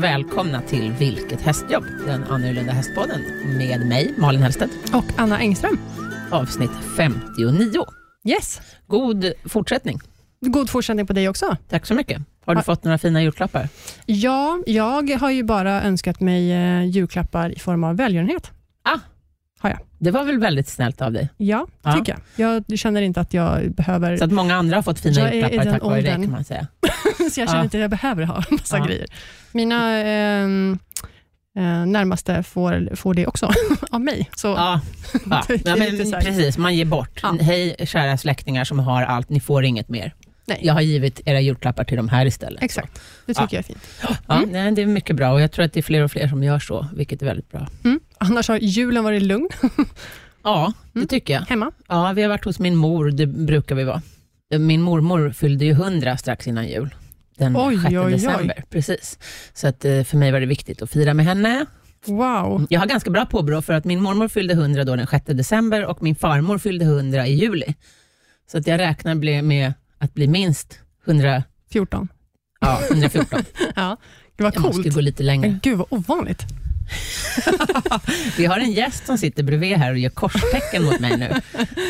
välkomna till Vilket hästjobb? Den annorlunda hästpodden med mig, Malin Hellstedt. Och Anna Engström. Avsnitt 59. Yes. God fortsättning. God fortsättning på dig också. Tack så mycket. Har du Ja. fått några fina julklappar? Ja, jag har ju bara önskat mig eh, julklappar i form av välgörenhet. Det var väl väldigt snällt av dig. Ja, Ja. tycker jag. Jag känner inte att jag behöver... Så att många andra har fått fina julklappar tack vare dig kan man säga. så jag känner Ja. inte att jag behöver ha massa Ja. grejer. Mina ehm, eh, närmaste får, får det också av mig. Så, Ja, ja. Men precis. Man ger bort. Hej kära släktingar som har allt, ni får inget mer. Nej. Jag har givit era julklappar till de här istället. Exakt, det tycker jag är fint. Ja, Mm. nej, det är mycket bra och jag tror att det är fler och fler som gör så, vilket är väldigt bra. Mm. Annars har julen varit lugn Ja, det Mm. tycker jag. hemma. Ja, vi har varit hos min mor, det brukar vi vara. Min mormor fyllde ju 100 strax innan jul. Den Oj, 6 oj, oj. december. Precis. Så att, eh, för mig var det viktigt att fira med henne. Wow. Jag har ganska bra påbrå för att min mormor fyllde 100 då den 6 december och min farmor fyllde 100 i juli. Så att jag räknar bli- med att bli minst 100, 14. ja, 114. Ja, det var Jag måste coolt. gå lite längre. Men gud vad ovanligt. Vi har en gäst som sitter bredvid här och gör korstecken mot mig nu.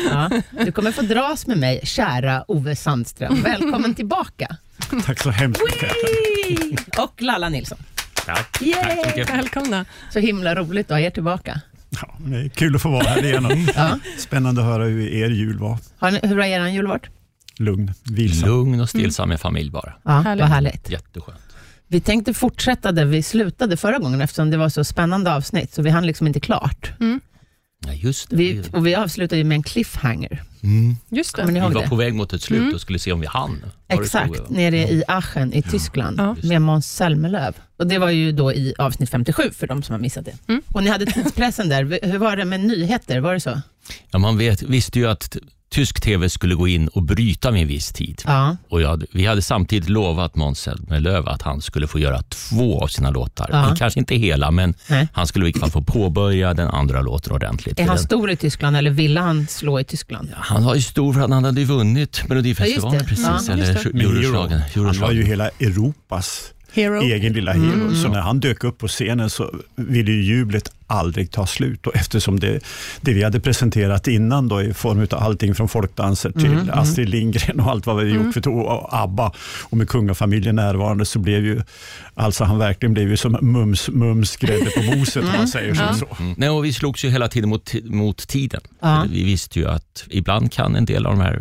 Ja, du kommer få dras med mig, kära Ove Sandström. Välkommen tillbaka. Tack så hemskt mycket. Och Lalla Nilsson. Tack. Yay! Tack så mycket. Välkomna. Så himla roligt att ha er tillbaka. Ja, det är kul att få vara här igen. Ja. Spännande att höra hur er jul var. Har ni, hur har er jul varit? Lugn, vilsam. Lugn och stillsam med familj bara. Ja, Härligt. vad härligt. Jätteskönt. Vi tänkte fortsätta där vi slutade förra gången eftersom det var så spännande avsnitt, så vi hann liksom inte klart. Ja, just det. Vi, och vi avslutade ju med en cliffhanger. mm. Just det. vi var det? på väg mot ett slut Mm. och skulle se om vi hann. Var? Exakt, nere i Aachen i Tyskland Ja. med Måns Zelmerlöw. Och det var ju då i avsnitt 57 för de som har missat det. Mm. Och ni hade tidspressen där. Hur var det med nyheter? Var det så? Ja, man vet, visste ju att tysk tv skulle gå in och bryta med en viss tid. Ja. Och jag, vi hade samtidigt lovat Måns Zelmerlöw att han skulle få göra två av sina låtar. Ja. Kanske inte hela, men Nej. han skulle i vilket fall få påbörja den andra låten ordentligt. Är han den, stor i Tyskland eller ville han slå i Tyskland? han var ju stor för att han hade vunnit Melodifestivalen. Ja, just det. precis, Ja, eller Euroslagen. Euro, han var ju hela Europas Hero. egen lilla hero. Så när han dök upp på scenen så ville ju jublet aldrig ta slut. Och eftersom det, det vi hade presenterat innan då i form av allting från folkdanser till Astrid Lindgren och allt vad vi gjort för to- och ABBA och med kungafamiljen närvarande så blev ju alltså han verkligen blev ju som mums mums grädde på moset om man säger som så. Mm. Nej, och vi slogs ju hela tiden mot, mot tiden. Ja. För Vi visste ju att ibland kan en del av de här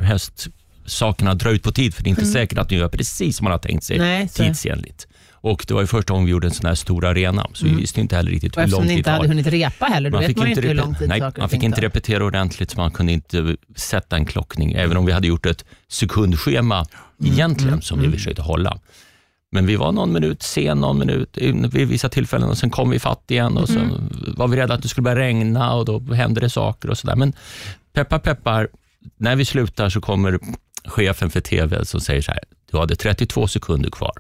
hästsakerna dra ut på tid, för det är inte säkert att ni gör precis som man har tänkt sig Mm. Nej, så- tidsenligt. Och det var ju första gången vi gjorde en sån här stor arena, så vi visste inte heller riktigt hur lång eftersom ni tid inte det hade hunnit repa heller, då vet man ju inte hur lång tid nej, man fick inte tar. repetera ordentligt, så man kunde inte sätta en klockning, även om vi hade gjort ett sekundschema Mm, egentligen, som vi försökte hålla. Men vi var någon minut sen, någon minut vid vissa tillfällen och sen kom vi fatt igen och så Mm. var vi rädda att det skulle börja regna och då hände det saker och sådär. Men peppar peppar, när vi slutar så kommer chefen för TV som säger så här, du hade 32 sekunder kvar.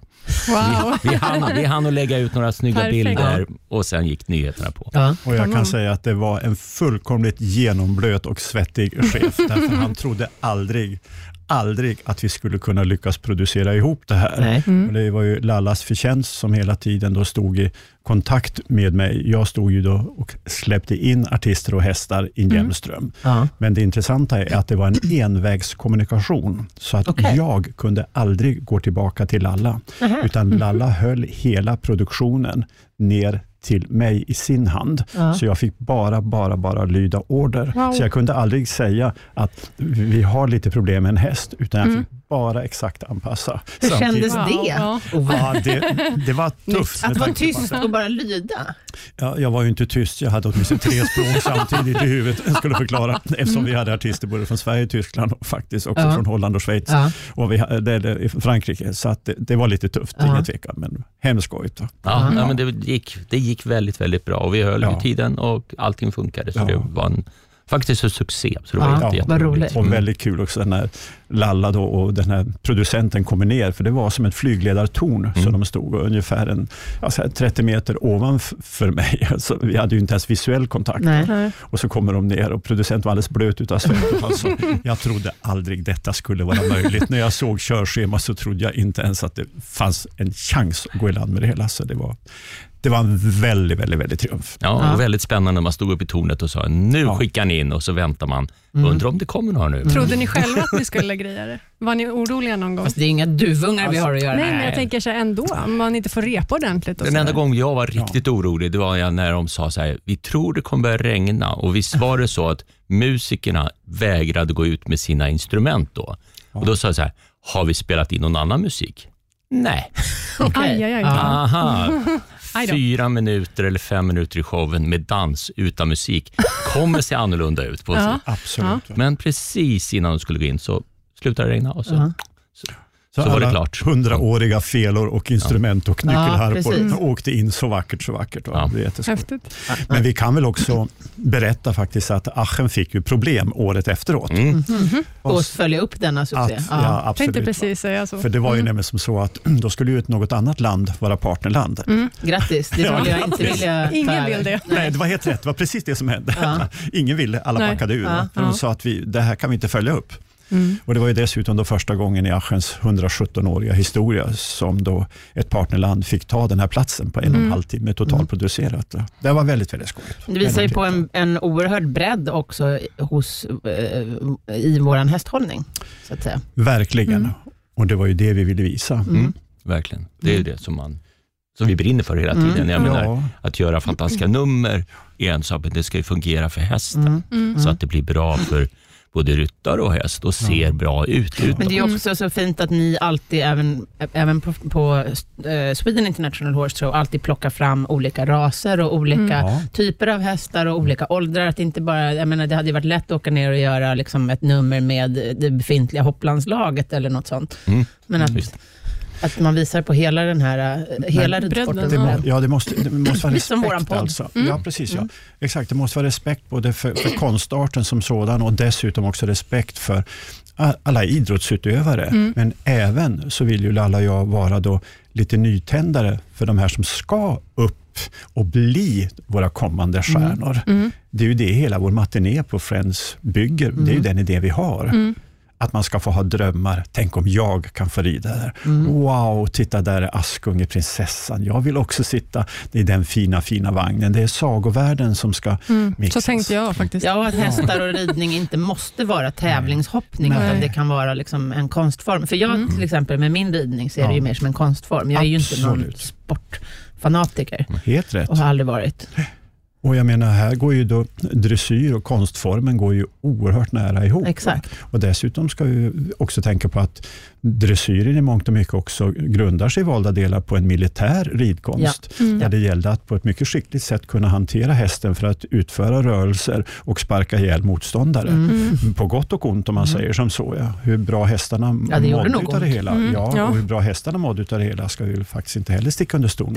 Wow. Vi hann, vi hann att lägga ut några snygga Perfekt. bilder och sen gick nyheterna på. Ja. Och jag kan säga att det var en fullkomligt genomblöt och svettig chef. därför han trodde aldrig, aldrig att vi skulle kunna lyckas producera ihop det här. Nej. Och det var ju Lallas förtjänst som hela tiden då stod i kontakt med mig. Jag stod ju då och släppte in artister och hästar i en jämn ström. Ja. Men det intressanta är att det var en envägskommunikation. Så att Okej. jag kunde aldrig gå tillbaka till Lalla. Nähä. Utan Lalla höll hela produktionen ner till mig i sin hand. Ja. Så jag fick bara, bara, bara lyda order. Wow. Så jag kunde aldrig säga att vi har lite problem med en häst, utan jag fick bara exakt anpassa. Hur Samtidigt- kändes det? ja. Ja, det, det var tufft. Att vara tyst och bara lyda? Ja, jag var ju inte tyst, jag hade åtminstone tre språk samtidigt i huvudet. Jag skulle förklara, eftersom vi hade artister både från Sverige, Tyskland och faktiskt också Ja. från Holland och Schweiz och vi, det, det, i Frankrike. Så att det, det var lite tufft, Ja. ingen tvekan, men hemskt skojigt. Ja, men det, gick, det gick väldigt, väldigt bra och vi höll Ja. i tiden och allting funkade. Så Ja. det var en faktiskt en succé. Så det var Ja, jätte, roligt. Och väldigt kul också när Lalla då och den här producenten kommer ner, för det var som ett flygledartorn, Mm. så de stod ungefär en, ja, så här 30 meter ovanför mig. Så vi hade ju inte ens visuell kontakt. Nej. Och så kommer de ner och producenten var alldeles blöt utav svett. Alltså, jag trodde aldrig detta skulle vara möjligt. När jag såg körschema så trodde jag inte ens att det fanns en chans att gå i land med det hela. Så det var, det var en väldigt, väldigt, väldigt triumf. Ja, Ja. och väldigt spännande när man stod upp i tornet och sa nu Ja. skickar ni in och så väntar man. Mm. Undrar om det kommer några nu. Trodde ni själva att ni skulle greja det? Var ni oroliga någon gång? Fast det är inga duvungar vi har att göra Nej, men jag tänker så här ändå, om man inte får repa ordentligt. Och Den så enda gången jag var riktigt orolig, det var jag när de sa så här, vi tror det kommer börja regna och visst var det så att musikerna vägrade gå ut med sina instrument då. Och då sa jag så här, har vi spelat in någon annan musik? Nej. Okej. Aj, aj, aj. Ja. Aha. Fyra minuter eller fem minuter i showen med dans utan musik kommer se annorlunda ut. På Ja. Absolut. Men precis innan de skulle gå in så slutade det regna och så, Ja. Så, Så var det klart. hundraåriga felor och instrument och Ja, nyckelharpor precis. åkte in så vackert, så vackert. Ja. Det jätteskoj. Häftigt. Men vi kan väl också berätta faktiskt att Aachen fick ju problem året efteråt. mm. Och följa upp denna Att, succé. ja, Ja. absolut. Tänkte precis säga så. För det var ju nämligen som så att då skulle ju ett något annat land vara partnerland. Grattis, det Ja, skulle jag inte vilja Ingen vill det. Nej, det var helt rätt. Det var precis det som hände. Ja. Ingen ville, alla Nej. backade ur. Ja. För de Ja. sa att vi, det här kan vi inte följa upp. Mm. Och Det var ju dessutom då första gången i Aachens 117-åriga historia som då ett partnerland fick ta den här platsen på en och en halv timme totalproducerat. Det var väldigt, väldigt skojigt. Det visar ju på en, en oerhörd bredd också hos, eh, i vår hästhållning. Så att säga. Verkligen. Mm. Och det var ju det vi ville visa. Mm. Verkligen. Det är ju det som, man, som vi brinner för hela tiden. Mm. Jag menar, Ja, att göra fantastiska nummer är en sak, men det ska ju fungera för hästen. Mm. Mm. Så att det blir bra för både ryttare och häst och ser bra ut utåt. Men det är ju också så fint att ni alltid, även, även på, på eh, Sweden International Horse Show, alltid plockar fram olika raser och olika ja. typer av hästar och olika åldrar. Att inte bara, jag menar, det hade varit lätt att åka ner och göra liksom ett nummer med det befintliga hopplandslaget eller något sånt. Mm. Men att, Visst. Att man visar på hela den här eh, hela bredden, ridsportens Det, må, ja, det måste, det måste vara respekt alltså. Mm. Ja, precis. Ja. Exakt, det måste vara respekt både för, för konstarten som sådan och dessutom också respekt för alla idrottsutövare. Mm. Men även så vill ju Lalla och jag vara då lite nytändare för de här som ska upp och bli våra kommande stjärnor. Mm. Det är ju det hela vår matiné på Friends bygger. Det är ju den idé vi har. Mm. Att man ska få ha drömmar. Tänk om jag kan få rida där. Wow, titta där är Askunge prinsessan. Jag vill också sitta i den fina, fina vagnen. Det är sagovärlden som ska Mm. Så mixas. tänkte jag faktiskt. Ja, att hästar och ridning inte måste vara tävlingshoppning, Nej. utan det kan vara liksom en konstform. För jag till exempel med min ridning ser det ju Ja. mer som en konstform. Jag är ju inte någon Absolut. sportfanatiker Helt rätt. och har aldrig varit. Och jag menar, här går ju då dressyr och konstformen går ju oerhört nära ihop. Exakt. Och dessutom ska vi också tänka på att dressyren i mångt och mycket också grundar sig i valda delar på en militär ridkonst. Mm. Där det gällde att på ett mycket skickligt sätt kunna hantera hästen för att utföra rörelser och sparka ihjäl motståndare. Mm. På gott och ont om man säger som så. Ja. Hur bra hästarna Ja, det mådde utav det hela. Mm, Ja, ja. Och hur bra hästarna mådde utav det hela ska vi faktiskt inte heller sticka under stol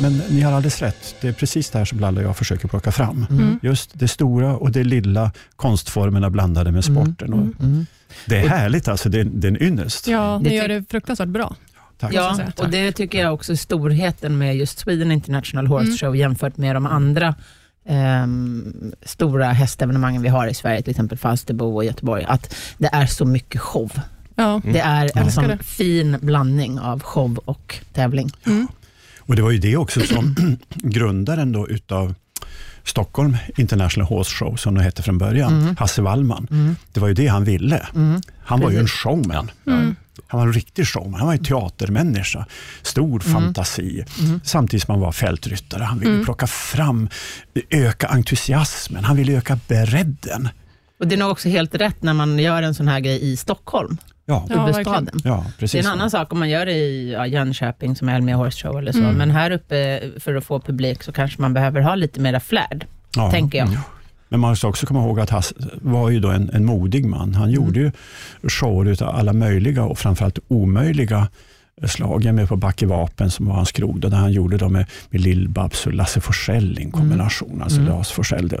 Men, men ni har alldeles rätt. Det är precis det här som Lalla och jag försöker plocka fram. Mm. Just det stora och det lilla, konstformerna blandade med sporten. Och Mm. det är härligt alltså, det är, det är en ynnest. Ja, Det ni gör det fruktansvärt bra. Tack. Ja, och det tycker jag också är storheten med just Sweden International Horse Mm. Show jämfört med de andra ehm, stora hästevenemangen vi har i Sverige, till exempel Falsterbo och Göteborg, att det är så mycket show. Ja. Det är en sån fin blandning av show och tävling. Mm. Och det var ju det också som grundaren då utav Stockholm International Horse Show, som det hette från början, Mm. Hasse Wallman. Mm. Det var ju det han ville. Mm. Han var ju en showman. Mm. Han var en riktig showman. Han var ju teatermänniska. Stor Mm. fantasi. Samtidigt som han var fältryttare. Han ville Mm. plocka fram, öka entusiasmen. Han ville öka bredden. Och det är nog också helt rätt när man gör en sån här grej i Stockholm, Ja, Ja, huvudstaden. ja det precis. är en annan sak om man gör det i ja, Jönköping som Elmia Horse Show eller så, Mm. men här uppe för att få publik så kanske man behöver ha lite mera flärd, Ja. tänker jag. Mm. Men man måste också komma ihåg att Hasse var ju då en, en modig man. Han gjorde ju shower av alla möjliga och framförallt omöjliga slag. Jag är med på Backe Vapen som var hans krog, där han gjorde dem med, med Lill-Babs och Lasse Forsell i en kombination. Alltså Lars Forsell.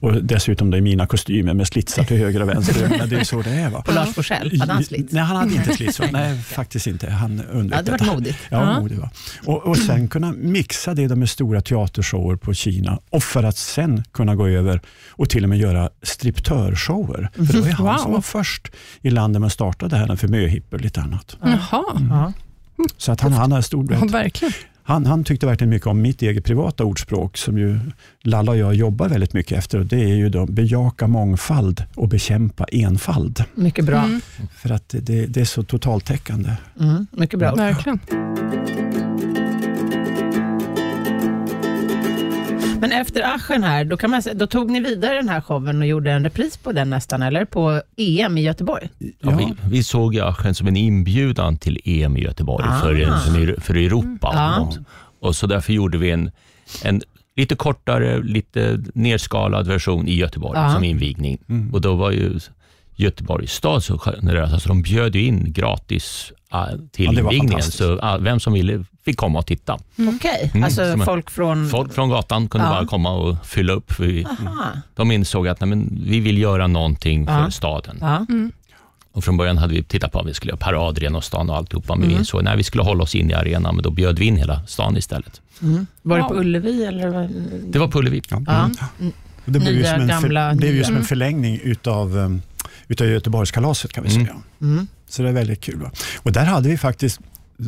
Och dessutom i mina kostymer med slitsar till höger och vänster. Men det är så det är. Va? På Lars Forssell, hade han slits? Nej, han hade inte slits. Nej, faktiskt inte. Han undvek Ja, det var detta. modigt. Ja, Ja. modig va. Och, och sen kunna mixa det med stora teatershower på Kina och för att sen kunna gå över och till och med göra striptörshower. För det var ju han Wow. som var först i landet med att starta det här för möhippor och lite annat. Jaha, Ja. Så att han, han har stor ja, bredd. verkligen. Han, han tyckte verkligen mycket om mitt eget privata ordspråk som ju Lalla och jag jobbar väldigt mycket efter. Och det är ju då bejaka mångfald och bekämpa enfald. Mycket bra. Mm. För att det, det, är så totaltäckande. Mm, mycket bra. Verkligen. Men efter Aschen här, då, kan man, då tog ni vidare den här showen och gjorde en repris på den nästan, eller? På EM i Göteborg? Ja, vi, vi såg ju Aschen som en inbjudan till EM i Göteborg Ah. för, för, för Europa. Ja. Och så därför gjorde vi en, en lite kortare, lite nerskalad version i Göteborg Ja. som invigning. Och då var ju Göteborgs stad så generös, alltså de bjöd ju in gratis ah, till Ja, invigningen. Så ah, vem som ville fick komma och titta. Okej, Mm, alltså en- folk från... Folk från gatan kunde Ja. bara komma och fylla upp. För vi, de insåg att nej, men, vi vill göra någonting för Ja. staden. Ja. Och från början hade vi tittat på om vi skulle göra parad i Rena stan och alltihopa, men Mm. vi insåg att vi skulle hålla oss in i arenan, men då bjöd vi in hela stan istället. Mm. Var det på. Ullevi eller? Det var på Ullevi. Ja. Det blev ju som en, för, blev ju som en förlängning utav, um, utav Göteborgskalaset kan vi Mm. säga. Mm. Så det är väldigt kul. Va? Och där hade vi faktiskt,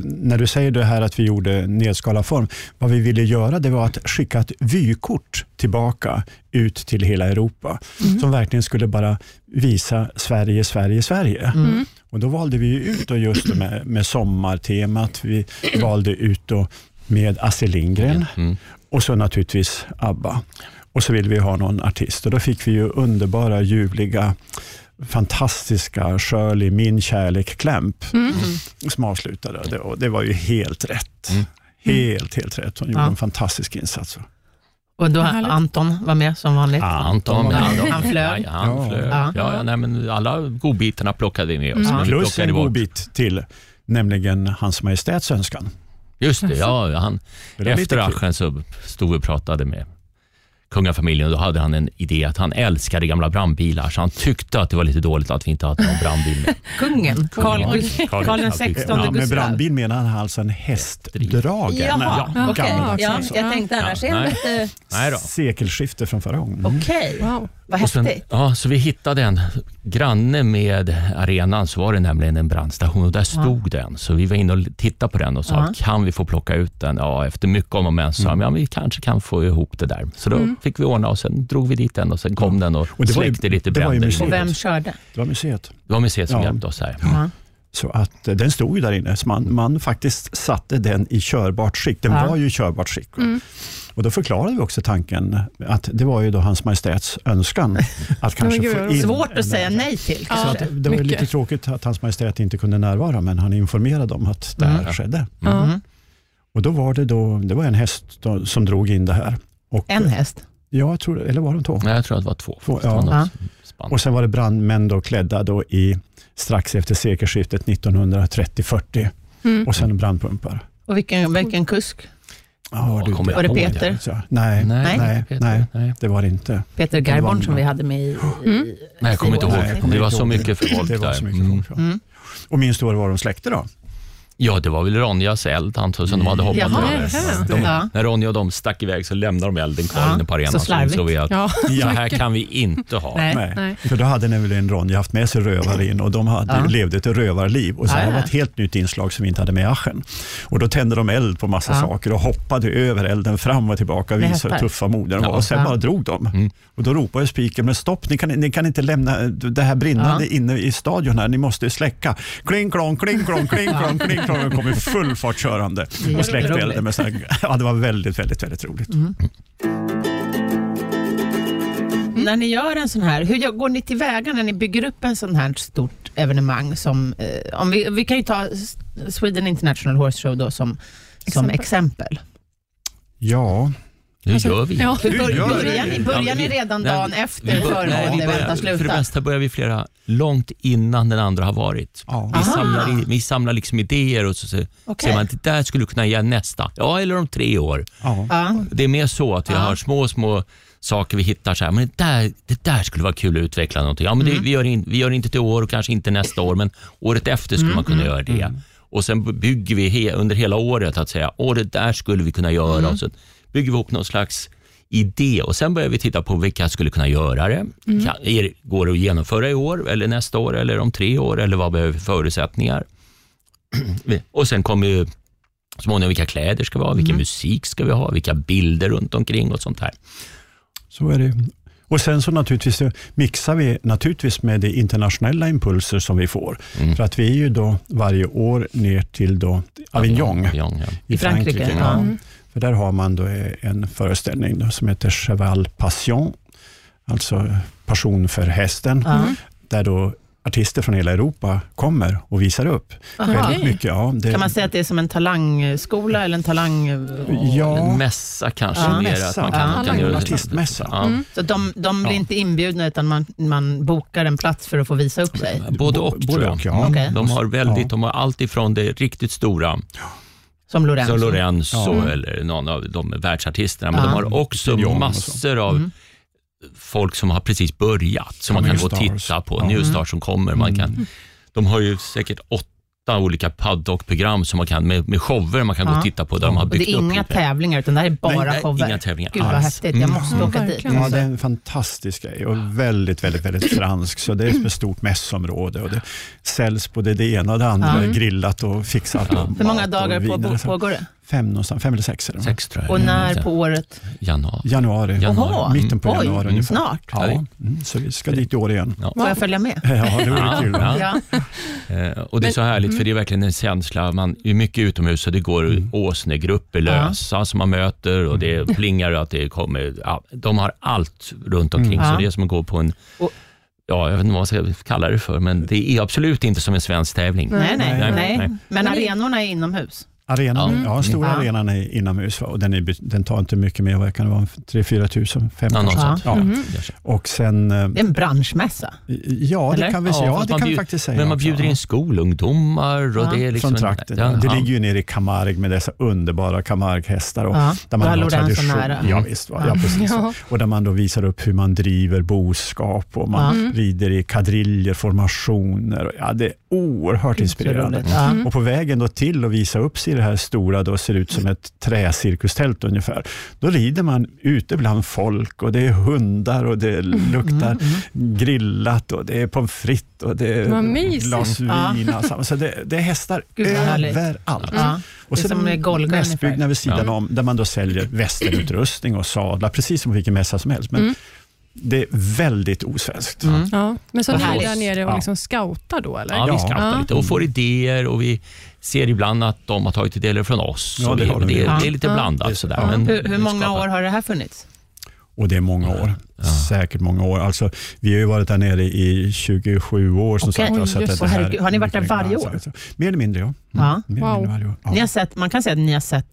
när du säger det här att vi gjorde nedskalad form, vad vi ville göra det var att skicka ett vykort tillbaka ut till hela Europa, som verkligen skulle bara visa Sverige, Sverige, Sverige. Mm. Och då valde vi ut då just det med, med sommartemat, vi valde ut då med Astrid Lindgren Mm. och så naturligtvis ABBA. Och så ville vi ha någon artist och då fick vi ju underbara, ljuvliga, fantastiska Shirley Min kärlek Clamp som avslutade. Det, och det var ju helt rätt. Mm. Helt, helt rätt. Hon gjorde Ja. en fantastisk insats. Och då. Anton var med som vanligt? Ja, Anton var Ja, med. han flög. Ja, han Ja. flög. Ja. Ja. Nej, men alla godbitarna plockade vi med oss. Mm. Plus en bort- god bit till, nämligen Hans Majestäts önskan. Just det, ja, han, efter. Aschen så stod vi och pratade med kungafamiljen då hade han en idé att han älskade gamla brandbilar, så han tyckte att det var lite dåligt att vi inte hade någon brandbil med. Kungen, Carl, den. 16 Ja, med brandbil menar han alltså en hästdragare. Jaha, Ja, gammaldags Ja, jag tänkte annars Ja, är han nej. lite... Nej då. Sekelskifte från förra gången. Okej, Wow. vad häftigt. ja, så vi hittade en granne med arenan, så var det nämligen en brandstation och där stod den. Så vi var inne och tittade på den och sa, Ja. kan vi få plocka ut den? Ja, efter mycket om och men sa de, ja, vi kanske kan få ihop det där. Så då fick vi ordna och sen drog vi dit den och sen kom den och, Och det var ju- släckte lite det var ju bränder. museet. Och vem körde? Det var museet. Det var museet som Ja. hjälpte oss här. Ja. Så att eh, den stod ju där inne, så man, man faktiskt satte den i körbart skick. Den Ja. var ju i körbart skick. va? Och då förklarade vi också tanken att det var ju då Hans Majestäts önskan att kanske gud, få in... Svårt att säga nej till Ja. Så att det var lite tråkigt att Hans Majestät inte kunde närvara, men han informerade om att det här Mm. skedde. Mm. Och då var det, då, det var en häst då, som drog in det här. Och, En häst. Ja, jag tror, eller var de två? Nej, jag tror att det var två. Två, Det var ja. spann. Och sen var det brandmän då klädda då i, strax efter sekelskiftet 1930-40 Mm. och sen brandpumpar. Och vilken, vilken kusk? Ja, Ja, kommer Var det Peter? Så, nej, Nej. nej, Peter, nej, det var det inte. Peter Garborn som vi hade med i... Mm. i Nej, jag kommer inte ihåg. Det var så mycket folk Det var där. så mycket Mm. Ja. Mm. Och du vad det var de släckte då? Ja, det var väl Ronjas eld antar som de hade hoppat Jaha, över. De, Ja. När Ronja och de stack iväg så lämnade de elden kvar Ja, inne på arenan. så slarvigt. insåg vi att Ja. så här kan vi inte ha. Nej. Nej. Nej. För då hade nämligen Ronja haft med sig rövare in och de hade, Ja. levde ett rövarliv. Och så Ja, här ja. var ett helt nytt inslag som vi inte hade med i Aschen. Och då tände de eld på massa Ja. saker och hoppade över elden fram och tillbaka och Med visade hur hästar. tuffa mod de var. Ja. Och sen Ja. bara drog de. Mm. Och då ropade spiken, men stopp, ni kan, ni kan inte lämna det här brinnande Ja. inne i stadion här, ni måste släcka. Kling klong, kling klong, kling klong, kling De kom i full fart körande och släckte elden. Ja, det var väldigt, väldigt, väldigt roligt. När ni gör en sån här, hur går ni tillväga när ni bygger upp en sån här stort evenemang? Som, eh, om vi, vi kan ju ta Sweden International Horse Show då som, som Exempel. exempel. Hur gör vi? Ja. Hur bör, börjar vi? ni, börjar Ja, ni redan nej, dagen efter vänta För det sluta? mesta börjar vi flera långt innan den andra har varit. Ja. Vi, samlar, vi samlar liksom idéer och så ser Okej. ser man att det där skulle kunna göra nästa. Ja, eller om tre år. Ja. Ja. Det är mer så att vi Ja. har små, små saker vi hittar. Så här, men det, där, det där skulle vara kul att utveckla någonting. Ja, men det, vi, gör in, vi gör inte till år och kanske inte nästa år, men året efter skulle man kunna göra det. Och Sen bygger vi he, under hela året att säga, åh det där skulle vi kunna göra. Och så bygger vi ihop någon slags idé och sen börjar vi titta på vilka skulle kunna göra det. Kan, är, det- går det att genomföra i år eller nästa år eller om tre år eller vad behöver vi för förutsättningar? och sen kommer ju småningom vilka kläder ska vi ha, vilken musik ska vi ha, vilka bilder runt omkring och sånt här. Så är det. Och sen så naturligtvis mixar vi naturligtvis med de internationella impulser som vi får. Mm. För att vi är ju då varje år ner till då Avignon Avignon, ja. i I Frankrike, Frankrike. ja. Ja. För där har man då eh, en föreställning då som heter Cheval Passion, alltså passion för hästen, Ja. där då artister från hela Europa kommer och visar upp. Väldigt mycket. Ja, det, Kan man säga att det är som en talangskola eller en talang... Ja, En mässa kanske Ja. mer. Mässa. Att man Ja. kan, kan göra Artistmässa. Ja. Så de, de blir Ja. inte inbjudna utan man, man bokar en plats för att få visa upp sig? Både och Både tror jag. och, ja. Okej. De har väldigt, Ja. de har allt ifrån det riktigt stora, Som Lorenzo? som Lorenzo Ja. eller någon av de världsartisterna, men Ja. de har också massor av Mm. folk som har precis börjat, som man New kan gå och titta på, Ja. New Stars som kommer. Man Mm. kan, de har ju säkert åtta olika paddock-program som man kan, med, med shower man kan gå och titta på, där de har Och det byggt är upp inga tävlingar utan det här är bara Nej, nej, shower? inga tävlingar Gud vad alls. häftigt, jag Mm. måste Ja, åka dit. Ja, det är en fantastisk grej och väldigt, väldigt, väldigt fransk. Så det är ett stort mässområde och det säljs både det ena och det andra, Ja. grillat och fixat. Ja. Och Hur många dagar på, pågår det? Fem, någonstans, fem eller sex. Är det? Sex tror jag. Och när Mm. på året? Januari. Januari. Januari. Jaha, Mitten på oj, januari ungefär. snart. Ja, mm, så vi ska dit i år igen. Ja. Får jag följa med? Ja, det vore kul. Ja. Ja. Eh, och Det är så härligt, för det är verkligen en känsla. Man är mycket utomhus och det går Mm. åsnegrupper lösa som man möter och det plingar och att det kommer. Ja, de har allt runt omkring, Mm. så Ja. det är som att gå på en Och- Ja, jag vet inte vad man ska kalla det för, men det är absolut inte som en svensk tävling. Nej, nej, Nej, nej. nej. Men arenorna är inomhus? Arenan, Ja. ja. stora Ja. arenan är inomhus och den, är, den tar inte mycket mer, vad kan det vara, 3-4 tusen? Fem Ja, något kanske? sånt. Ja. Mhm. Och sen, eh, Det är en branschmässa. ja det Eller? kan vi Ja, ja, det kan vi bjud- faktiskt säga. Men man också. bjuder in skolungdomar och Ja. det är liksom... Från trakten. Ja, det ja. ligger ju nere i Camargue med dessa underbara Camargue-hästar. Och Ja, där man då har tradition. nära. Ja, visst, ja, precis. Ja. Och där man då visar upp hur man driver boskap och man rider i kadriljer, formationer. Ja, det är oerhört inspirerande. Ja. Och på vägen då till att visa upp sig i det här stora, då ser ut som ett träcirkustält ungefär. Då rider man ute bland folk och det är hundar och det luktar grillat och det är pommes frites och det är glas Ja. vin. Alltså. Så det, det är hästar Gud, överallt. Ja. Och Det är så som med Golga mässbyggnad ungefär. vid sidan Ja. om, där man då säljer västerutrustning och sadlar, precis som vilken mässa som helst. Men Mm. det är väldigt osvenskt. Mm. Ja. Men så ni är där nere och Ja. liksom scoutar då eller? Ja, vi Ja. Ja. lite och får idéer och vi ser ibland att de har tagit idéer från oss. Ja, det vi, har de det, gjort. det är lite Ja. blandat. Det- Sådär, ja. men Hur, hur många skapar. år har det här funnits? Och det är många år. Säkert många år. Alltså, vi har ju varit där nere i 27 år. Som Okej. sagt, och Oj, sett det. det här har ni varit där varje år? Alltså, Mer eller mindre, ja. Ja. Mer eller Wow. mindre varje år. Ja. Ni har sett, man kan säga att ni har sett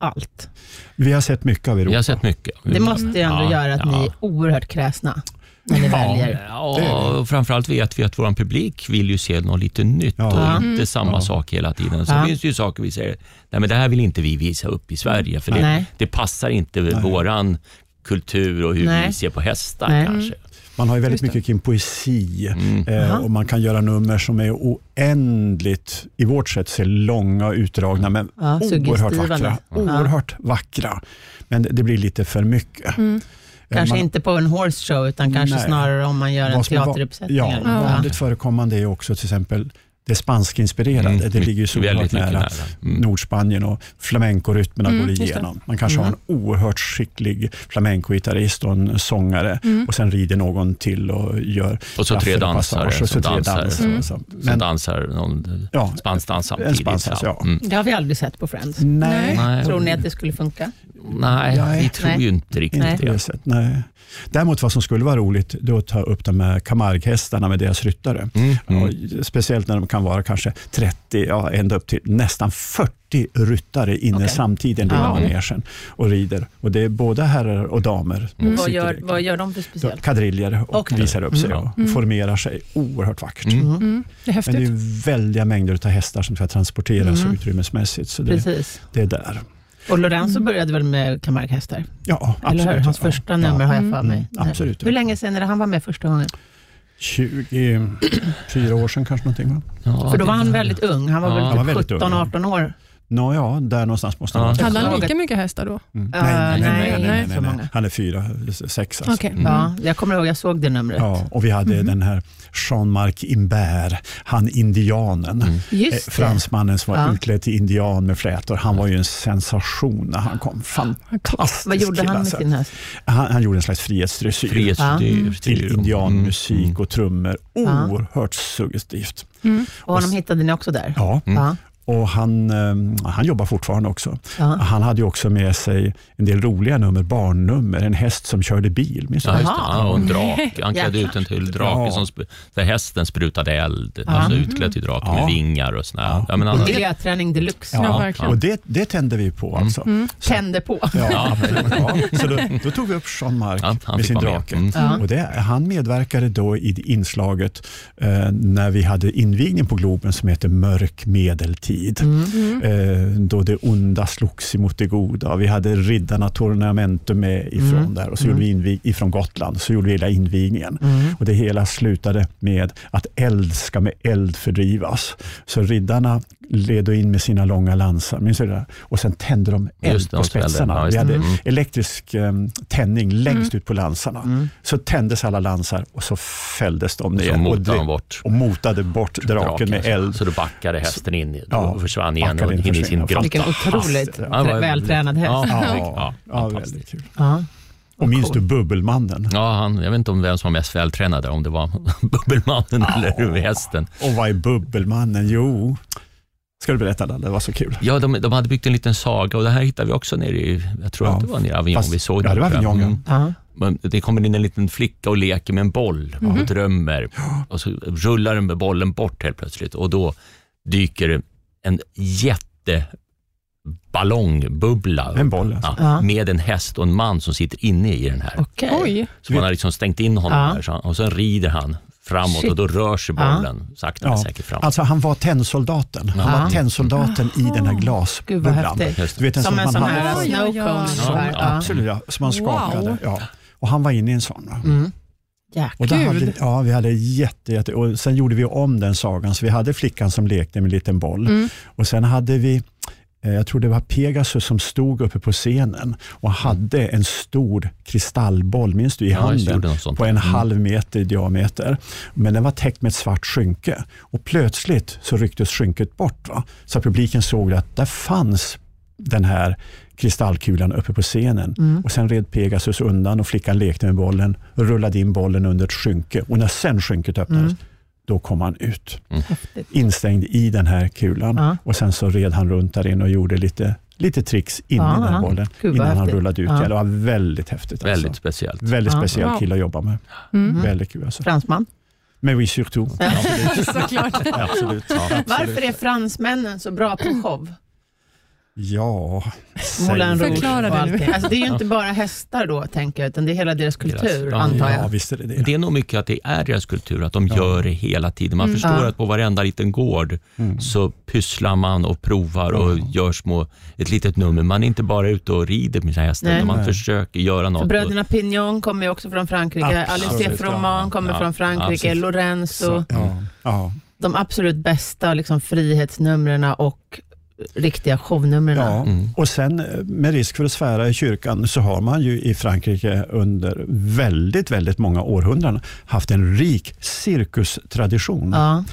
allt. Vi har sett mycket av Europa. Vi har sett mycket. Det måste ju ändå Ja, göra att ja. ni är oerhört kräsna när ni väljer. Ja, och framförallt vet vi att vår publik vill ju se något lite nytt Ja. och inte Mm. samma Ja. sak hela tiden. Så Ja. finns det ju saker vi säger, nej men det här vill inte vi visa upp i Sverige, för det, Nej. det passar inte våran kultur och hur Nej. vi ser på hästar Nej. kanske. Man har ju väldigt mycket kring poesi Mm. eh, och man kan göra nummer som är oändligt, i vårt sätt se långa och utdragna, men Ja, oerhört vackra. Oerhört vackra. Men det- det blir lite för mycket. Mm. Kanske man- inte på en horse show utan kanske Nej. snarare om man gör en teateruppsättning. Ja, Ja. vanligt förekommande är också till exempel det spanskinspirerade. Mm, det ligger ju så oerhört väldigt mycket nära. nära. Mm. Nordspanien och flamencorytmerna Mm, går igenom. Man kanske har en oerhört skicklig flamencogitarrist och en sångare Mm. och sen rider någon till och gör Och så tre dansare och så tre dansare. Mm. så. Som dansar någon ja, spansdans En samtidigt. spansdans, ja. Mm. Det har vi aldrig sett på Friends. nej, Nej. Tror ni att det skulle funka? Nej, Nej. vi tror Nej. ju inte riktigt på det. nej. Däremot vad som skulle vara roligt, det är att ta upp de här kamarghästarna med deras ryttare. Mm, mm. Speciellt när de kan vara kanske 30, ja, ända upp till nästan 40 ryttare inne Okej. samtidigt i Ja. manegen och rider. Och det är både herrar och damer. Mm. Vad, gör, vad gör de för speciellt? Kadriljer och Okej. visar upp sig Mm. och formerar sig oerhört vackert. Mm. Mm. Det är Men det häftigt. är väldiga mängder av hästar som ska transporteras Mm. utrymmesmässigt. Så det, Precis. det är där. Och Lorenzo började väl med kamarkhästar? Ja, Eller hur? absolut. Hans Ja. första nummer har jag för mig. Mm, absolut. Hur länge sedan är det han var med första gången? 24 år sedan kanske någonting va? Ja, För då var han väldigt ung. Han var Ja. väl Han var typ väldigt ung, 17-18 år. Nå, ja, där någonstans måste han Ja. vara. Hade han lika mycket hästar då? Mm. Uh, nej, nej, nej, nej, nej, nej, så nej, nej. många. Han är fyra, sex alltså. Okej. Mm. Ja, jag kommer ihåg, jag såg det numret. Ja, och vi hade den här Jean-Marc Imbert, han indianen. Mm. Eh. Fransmannen som var Ja. utklädd till indian med flätor. Han var ju en sensation när han kom. Fantastisk Vad gjorde kille, han med alltså. sin häst? han, han gjorde en slags frihetsdressyr. Frihetsstyr. till indianmusik Mm. och trummor. Oerhört suggestivt. Mm. Och honom hittade ni också där? Ja, Mm. Ja. Och han, eh, han jobbar fortfarande också. Ja. Han hade ju också med sig en del roliga nummer, barnnummer. En häst som körde bil. Minns Ja. Ja, och en drake. Han klädde ut en till drake Ja. som sp- där hästen sprutade eld. Ja. Alltså utklädd till drake Ja. med vingar och sådär. Ja. Ja. men han, Miljöträning deluxe. Ja, verkligen. och det, det tände vi på alltså. Mm. Tände på. Ja, Ja. ja. Så då, då tog vi upp Ja, han med sin vara med. drake. Mm. Ja. Och det, han medverkade då i inslaget eh, när vi hade invigning på Globen som heter Mörk medeltid. Mm. Eh, då det onda slogs emot det goda. Vi hade riddarna Tornamentum med ifrån Mm. där och så gjorde vi invig, ifrån Gotland. Så gjorde vi hela invigningen. Mm. Och det hela slutade med att eld ska med eld fördrivas. Så riddarna led in med sina långa lansar. Minns du det? Och sen tände de eld Just det, på spetsarna. Ja, vi hade. Mm. elektrisk eh, tändning längst ut på lansarna. Mm. Så tändes alla lansar och så fälldes de ner så och, motade bort och motade bort draken med så- eld. Så då backade hästen in i- Ja, och försvann igen och in, in i sin grotta. Vilken otroligt Ja, Ja, vältränad häst. Ja, Ja, ja, ja, väldigt kul. Ja. Och minns cool. du Bubbelmannen? Ja, han, jag vet inte om vem som var mest vältränad, om det var Bubbelmannen eller hästen. Och vad är Bubbelmannen? Jo, ska du berätta det? Det var så kul. Ja, de, de hade byggt en liten saga och det här hittade vi också nere i, jag tror Ja, att det var nere i Avignon fast- vi såg ja, det var. Avignon. Mm. Men Det kommer in en liten flicka och leker med en boll och drömmer. Och så rullar den med bollen bort helt plötsligt och då dyker en jätteballongbubbla En boll alltså. ja, Ja. med en häst och en man som sitter inne i den här. Okej. Oj. Så man har liksom stängt in honom Ja. där så, och sen rider han framåt Shit. och då rör sig Ja. bollen sakta men Ja, säkert framåt. alltså han var tennsoldaten. Han Ja. var tennsoldaten i den här Gud vad glasbubblan. Du vet, en Som en man sån hade här förr. Ja, snow ja, cone. ja. ungefär. Ja, Ja. absolut, ja, som man skakade. Wow. Ja. Och han var inne i en sån. Mm. Och då hade, ja, vi hade jätte, jätte, och sen gjorde vi om den sagan, så vi hade flickan som lekte med en liten boll. Mm. Och sen hade vi, jag tror det var Pegasus som stod uppe på scenen och hade en stor kristallboll, minns du, i handen på en Mm. halv meter i diameter. Men den var täckt med ett svart skynke och plötsligt så rycktes skynket bort. Va? Så publiken såg att där fanns den här kristallkulan uppe på scenen. Mm. Och Sen red Pegasus undan och flickan lekte med bollen, rullade in bollen under ett skynke och när sen skynket öppnades, Mm. Då kom han ut. Häftigt. Instängd i den här kulan Ja. och sen så red han runt där inne och gjorde lite, lite tricks in Ja, i den ja. här bollen Gud, innan han häftigt. rullade ut Ja. Det var väldigt häftigt. Väldigt Alltså. speciellt. Väldigt Ja. speciell Wow. kille att jobba med. Mm. Väldigt kul alltså. Fransman. Men oui, surtout. Såklart. Absolut. Ja, Varför är fransmännen så bra på show? Ja Moulin Rouge Förklara och allting. Alltså, det är ju inte bara hästar då, tänker jag, utan det är hela deras kultur, Ja, antar Ja, jag. visst är det det. Det är nog mycket att det är deras kultur, att de gör det hela tiden. Man förstår Ja. att på varenda liten gård Mm. så pysslar man och provar och gör små, ett litet nummer. Man är inte bara ute och rider med sina hästar, utan man Nej. försöker göra För något. bröderna Pignon kommer ju också från Frankrike, Absolut, Alice Froman ja. kommer Ja, från Frankrike, absolut. Lorenzo. Så, ja, ja. De absolut bästa liksom, frihetsnumren och riktiga shownumren. Ja, Mm. och sen eh, med risk för att svära i kyrkan så har man ju i Frankrike under väldigt, väldigt många århundraden haft en rik cirkustradition. Ja.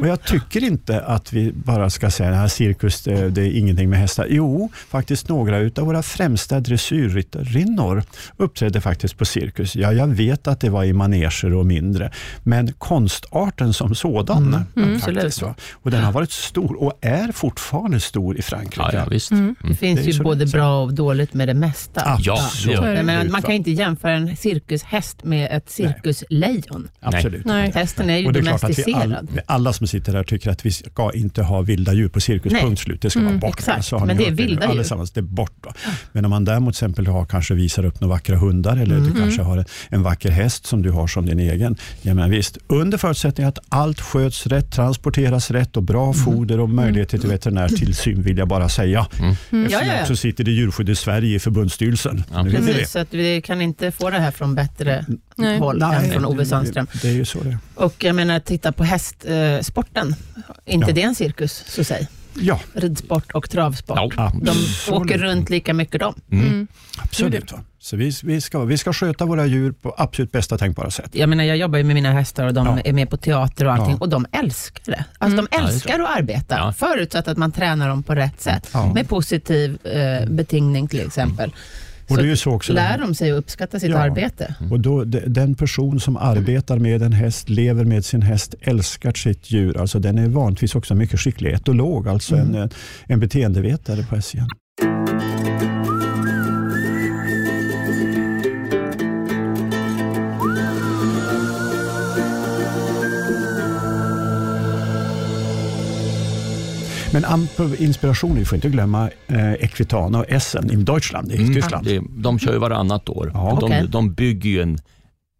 Och jag tycker inte att vi bara ska säga att cirkus det, det är ingenting med hästar. Jo, faktiskt några av våra främsta dressyrryttarinnor uppträdde faktiskt på cirkus. Ja, jag vet att det var i maneger och mindre, men konstarten som sådan. Mm, faktiskt, absolut. va? Och den har varit stor och är fortfarande stor i Frankrike. Ja, ja, visst. Mm. Det finns Det ju både det bra och dåligt med det mesta. Ja, det det. Jag menar, ut, man kan inte jämföra en cirkushäst med ett cirkuslejon. Absolut. Nej. Hästen är ju Och det är klart att domesticerad. all, alla som sitter här tycker att vi ska inte ha vilda djur på cirkus, Nej. punkt slut. Det ska vara Mm, bort. exakt. Så har Men det är vilda djur. Allesammans, det är bort. Då. Men om man däremot till exempel har, kanske visar upp några vackra hundar eller Mm. du kanske har en, en vacker häst som du har som din egen. Ja, men visst, under förutsättning att allt sköts rätt, transporteras rätt och bra Mm. foder och möjligheter till veterinärtillsyn vill jag bara säga. Mm. Eftersom Ja, ja, jag ja. också sitter i djurskydd i Sverige i förbundsstyrelsen. Ja, Precis, så att vi kan inte få det här från bättre Nej. håll än från Ove Sandström. Det, det är ju så det är. Och jag menar, titta på hästsporten. Eh, inte Ja. det en cirkus, så säg? Ja, Ridsport och travsport. Ja. De absolut. åker runt lika mycket de. Mm. Absolut. Va? Så vi, vi, ska, vi ska sköta våra djur på absolut bästa tänkbara sätt. Jag menar, jag jobbar ju med mina hästar och de Ja. är med på teater och allting Ja. och de älskar det. Alltså de Ja, det är älskar att arbeta, Ja. förutsatt att man tränar dem på rätt sätt. Ja. Med positiv eh, betingning till exempel. Och det är så också. lär de sig att uppskatta sitt Ja. arbete. Och då, de- den person som arbetar med en häst, lever med sin häst, älskar sitt djur. Alltså den är vanligtvis också mycket skicklig etolog, alltså Mm. en, en beteendevetare på SCN. Men amp- inspiration, vi får inte glömma eh, Equitana och Essen i Deutschland, i Mm. Tyskland. Det, de kör ju varannat år. Ja. De, Okej. de bygger ju en,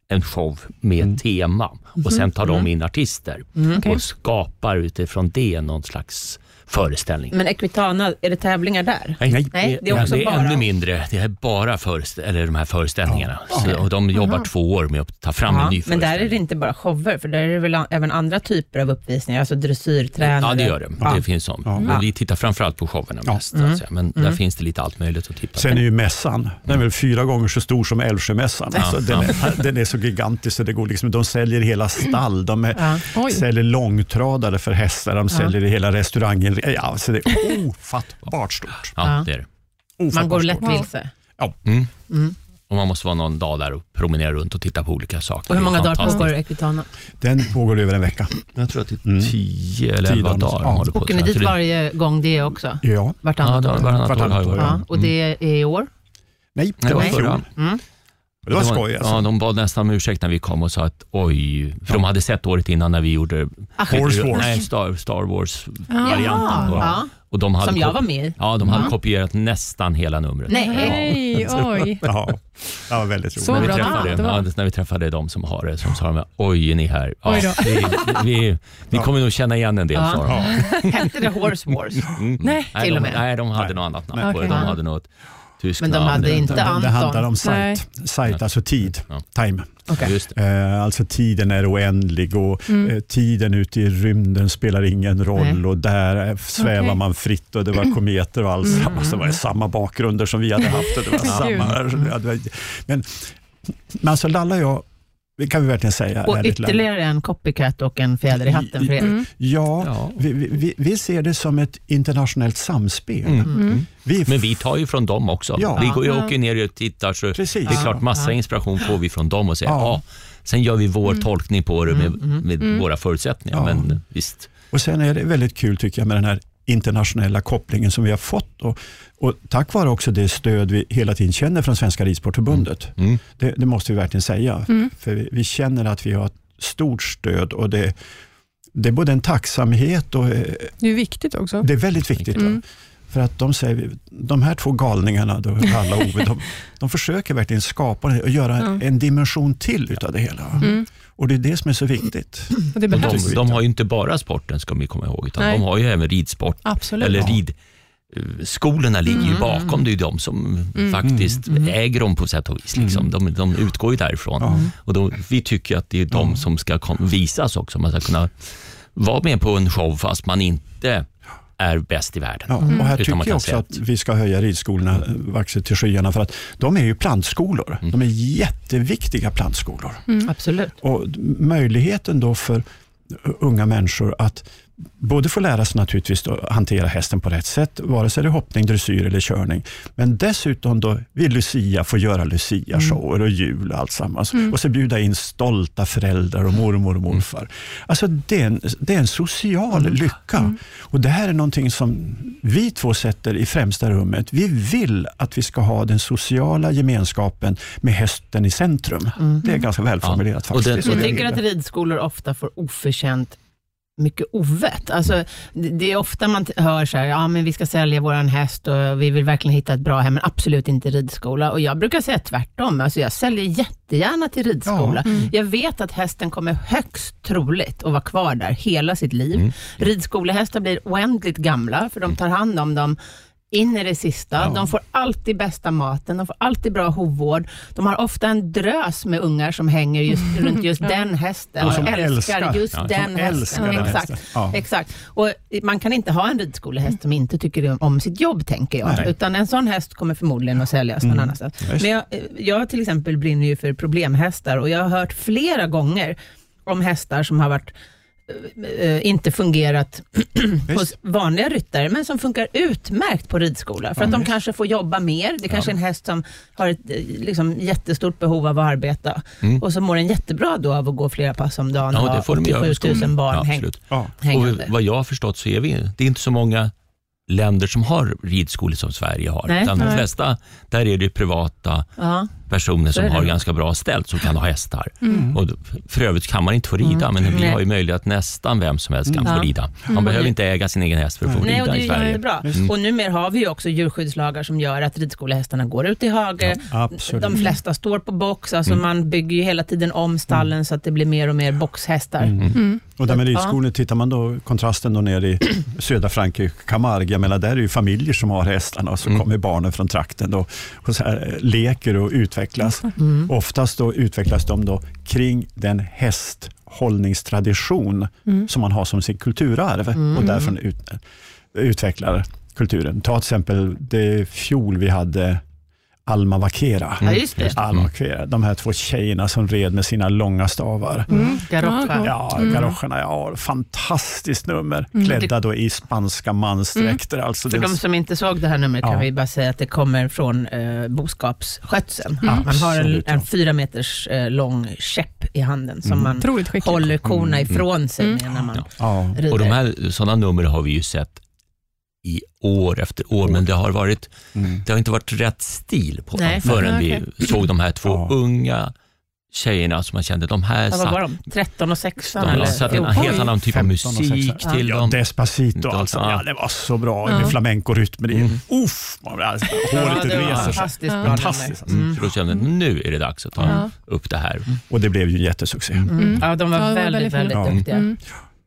en show med Mm. tema och sen tar de in artister Mm. och skapar utifrån det någon slags föreställning. Men Equitana, är det tävlingar där? Nej, Nej, det är också det är bara- ännu mindre. Det är bara eller de här föreställningarna. Ja. Så, och de jobbar Aha. två år med att ta fram Ja, en ny men där är föreställning. det inte bara shower, för där är det väl även andra typer av uppvisningar, alltså dressyrtränare. Ja, det gör det. Ja. Det finns sånt. Ja. Men vi tittar framförallt på showerna Ja. mest. så att säga. Men där finns det lite allt möjligt att titta Sen på. är ju mässan, den är väl fyra gånger så stor som Älvsjömässan. Ja, Alltså, den, ja. är, den är så gigantisk så det går liksom, de säljer hela stall, de är, säljer långtradare för hästar, de säljer hela restaurangen. Ja, så det är ofattbart stort. Ja, Ja. det är det. Man går lätt vilse. Mm. Mm. Och man måste vara någon dag där och promenera runt och titta på olika saker. Och hur många dagar pågår Equitana? Den pågår över en vecka. Jag tror att det är Mm. tio eller Tio elva dagar. Ja. håller på. Åker ni dit varje gång det också? Ja. Ja, Vartannat år? år har Vartannat jag år, varit. Ja, och det är i år? Nej, det var förra. Mm. Det var skoj alltså. Ja, de bad nästan om ursäkt när vi kom och sa att oj, för de hade sett året innan när vi gjorde Horse Wars. Nej, Star, Star Wars-varianten. Ja. och de hade Som jag var med. Ja, de hade Ja. kopierat nästan hela numret. Nej. Nej, oj. Ja, det var väldigt roligt. Så när, vi bra träffade, var. ja, när vi träffade de som har det, som sa de, oj är ni här? Ja, vi, vi, vi kommer nog känna igen en del, Ja. sa de. Ja. Hette det Horse Wars? Mm. Nej. nej, Till de, och med. nej, de hade Nej. något annat namn Nej. på det. De hade något tyskt Men de hade inte Det, det Anton. handlar om sight, sight alltså tid, Ja. time. Det. Eh, alltså tiden är oändlig och Mm. eh, tiden ute i rymden spelar ingen roll Nej. och där eh, svävar Okej. man fritt och det var kometer och alltsammans. Det var samma bakgrunder som vi hade haft. Och det var samma, det var, men, men alltså Lalla och jag, det kan vi verkligen säga Och ytterligare en copycat och en fjäder i hatten för er. Mm. Ja, Ja. vi, vi, vi ser det som ett internationellt samspel. Mm. Mm. Vi, Men vi tar ju från dem också. Ja. Vi går åker ner och tittar, så Precis. det är klart massa inspiration får vi från dem och säger, Ja. ja. sen gör vi vår tolkning på det med, med Mm. våra förutsättningar. Ja. Men visst, Och sen är det väldigt kul tycker jag med den här internationella kopplingen som vi har fått. Och, och tack vare också det stöd vi hela tiden känner från Svenska Ridsportförbundet. mm. Det, det måste vi verkligen säga. Mm. För vi, vi känner att vi har ett stort stöd och det, det är både en tacksamhet och eh, Det är viktigt också. det är väldigt viktigt. Mm. För att de säger, de här två galningarna, då, Alla Ove, de, de försöker verkligen skapa det och göra Ja. en dimension till utav det hela. Mm. Och det är det som är så viktigt. Och det Och de, de har ju inte bara sporten ska vi komma ihåg, utan Nej. de har ju även ridsport. Absolut. Eller rid, Skolorna ligger ju Mm. bakom, det är ju de som Mm. faktiskt Mm. äger dem på sätt och vis. Liksom. De, de utgår ju därifrån. Och då, vi tycker att det är de som ska kom, visas också. Man ska kunna vara med på en show fast man inte är bäst i världen. Ja, och här tycker jag också att vi ska höja ridskolorna vaxet till skyarna för att de är ju plantskolor. Mm. De är jätteviktiga plantskolor. Absolut. Och möjligheten då för unga människor att både få lära sig naturligtvis att hantera hästen på rätt sätt, vare sig det är hoppning, dressyr eller körning. Men dessutom då vid Lucia få göra Lucia-shower och jul och allt sammans. Och så bjuda in stolta föräldrar och mormor och morfar. Alltså det är en, det är en social lycka. Och Det här är någonting som vi två sätter i främsta rummet. Vi vill att vi ska ha den sociala gemenskapen med hästen i centrum. Det är ganska välformulerat Ja. Och faktiskt. den- Jag det tycker att ridskolor ofta får oförtjänt mycket ovett. Alltså, det är ofta man hör så här, ja men vi ska sälja våran häst och vi vill verkligen hitta ett bra hem, men absolut inte ridskola. Och jag brukar säga tvärtom, alltså jag säljer jättegärna till ridskola. Jag vet att hästen kommer högst troligt att vara kvar där hela sitt liv. Mm. Ridskolehästar blir oändligt gamla, för de tar hand om dem in i det sista. De får alltid bästa maten, de får alltid bra hovvård. De har ofta en drös med ungar som hänger just, runt just den hästen Och som älskar, älskar. just Ja, den hästen. den exakt, hästen. Ja. exakt. Och man kan inte ha en ridskolehäst som inte tycker om sitt jobb, tänker jag. Nej. Utan en sån häst kommer förmodligen att säljas någon annanstans. Men jag, jag till exempel brinner ju för problemhästar och jag har hört flera gånger om hästar som har varit inte fungerat hos vanliga ryttare, men som funkar utmärkt på ridskola. För att de kanske får jobba mer. Det kanske är en häst som har ett eh, liksom, jättestort behov av att arbeta. Och så mår den jättebra då av att gå flera pass om dagen Ja, och det ha får de göra på 87 000 skolan. barn Ja, häng. Ja. hängande. Och vad jag har förstått så är vi, det är inte så många länder som har ridskolor som Sverige har. Nej. Utan de Nej. flesta, där är det privata Ja. Personer som har ganska bra ställt som kan ha hästar. Och för övrigt kan man inte få rida, men vi har ju möjlighet att nästan vem som helst kan Mm. få rida. Man behöver inte äga sin egen häst för att få Nej, och rida det i Sverige. jättebra. Och numera har vi ju också djurskyddslagar som gör att ridskolehästarna går ut i hage. Ja. De flesta står på box, alltså man bygger ju hela tiden om stallen så att det blir mer och mer boxhästar. Och där med Ja. ridskolor, tittar man då kontrasten då ner i södra Frankrike, Camargue, jag menar, där är det ju familjer som har hästarna och så kommer barnen från trakten då, och så här, eh, leker och utvecklas. Oftast då utvecklas de då kring den hästhållningstradition som man har som sin kulturarv och därifrån ut, utvecklar kulturen. Ta till exempel det fjol vi hade Alma Vakera. Ja, just det. Alma Vakera, de här två tjejerna som red med sina långa stavar. Mm. Garocca. Ja, garoscherna, ja, fantastiskt nummer. Klädda då i spanska mansdräkter. Alltså För det, de som inte såg det här numret kan Ja. vi bara säga att det kommer från eh, boskapsskötseln. Man har en, ja. en fyra meters eh, lång käpp i handen som man Otroligt skickligt. håller korna ifrån sig med när man ja. rider. Och de här, sådana nummer har vi ju sett i år efter år, men det har, varit, Mm. det har inte varit rätt stil på Nej. dem förrän vi såg de här två Ja. unga tjejerna som man kände, de här Ja, vad var de? 13 och 16 de eller satte en 14? helt annan typ av 15 och musik 16. till ja, dem. Despacito, Ja. alltså, ja, det var så bra Ja. med flamencorytm. Mm. Uff, man, alltså, Ja, håret det var reser sig. fantastiskt Ja. alltså. Så då kände jag, nu är det dags att ta Ja. upp det här. Och det blev ju en jättesuccé. Mm. Ja, de var Ja, det var väldigt, väldigt väldigt, duktiga.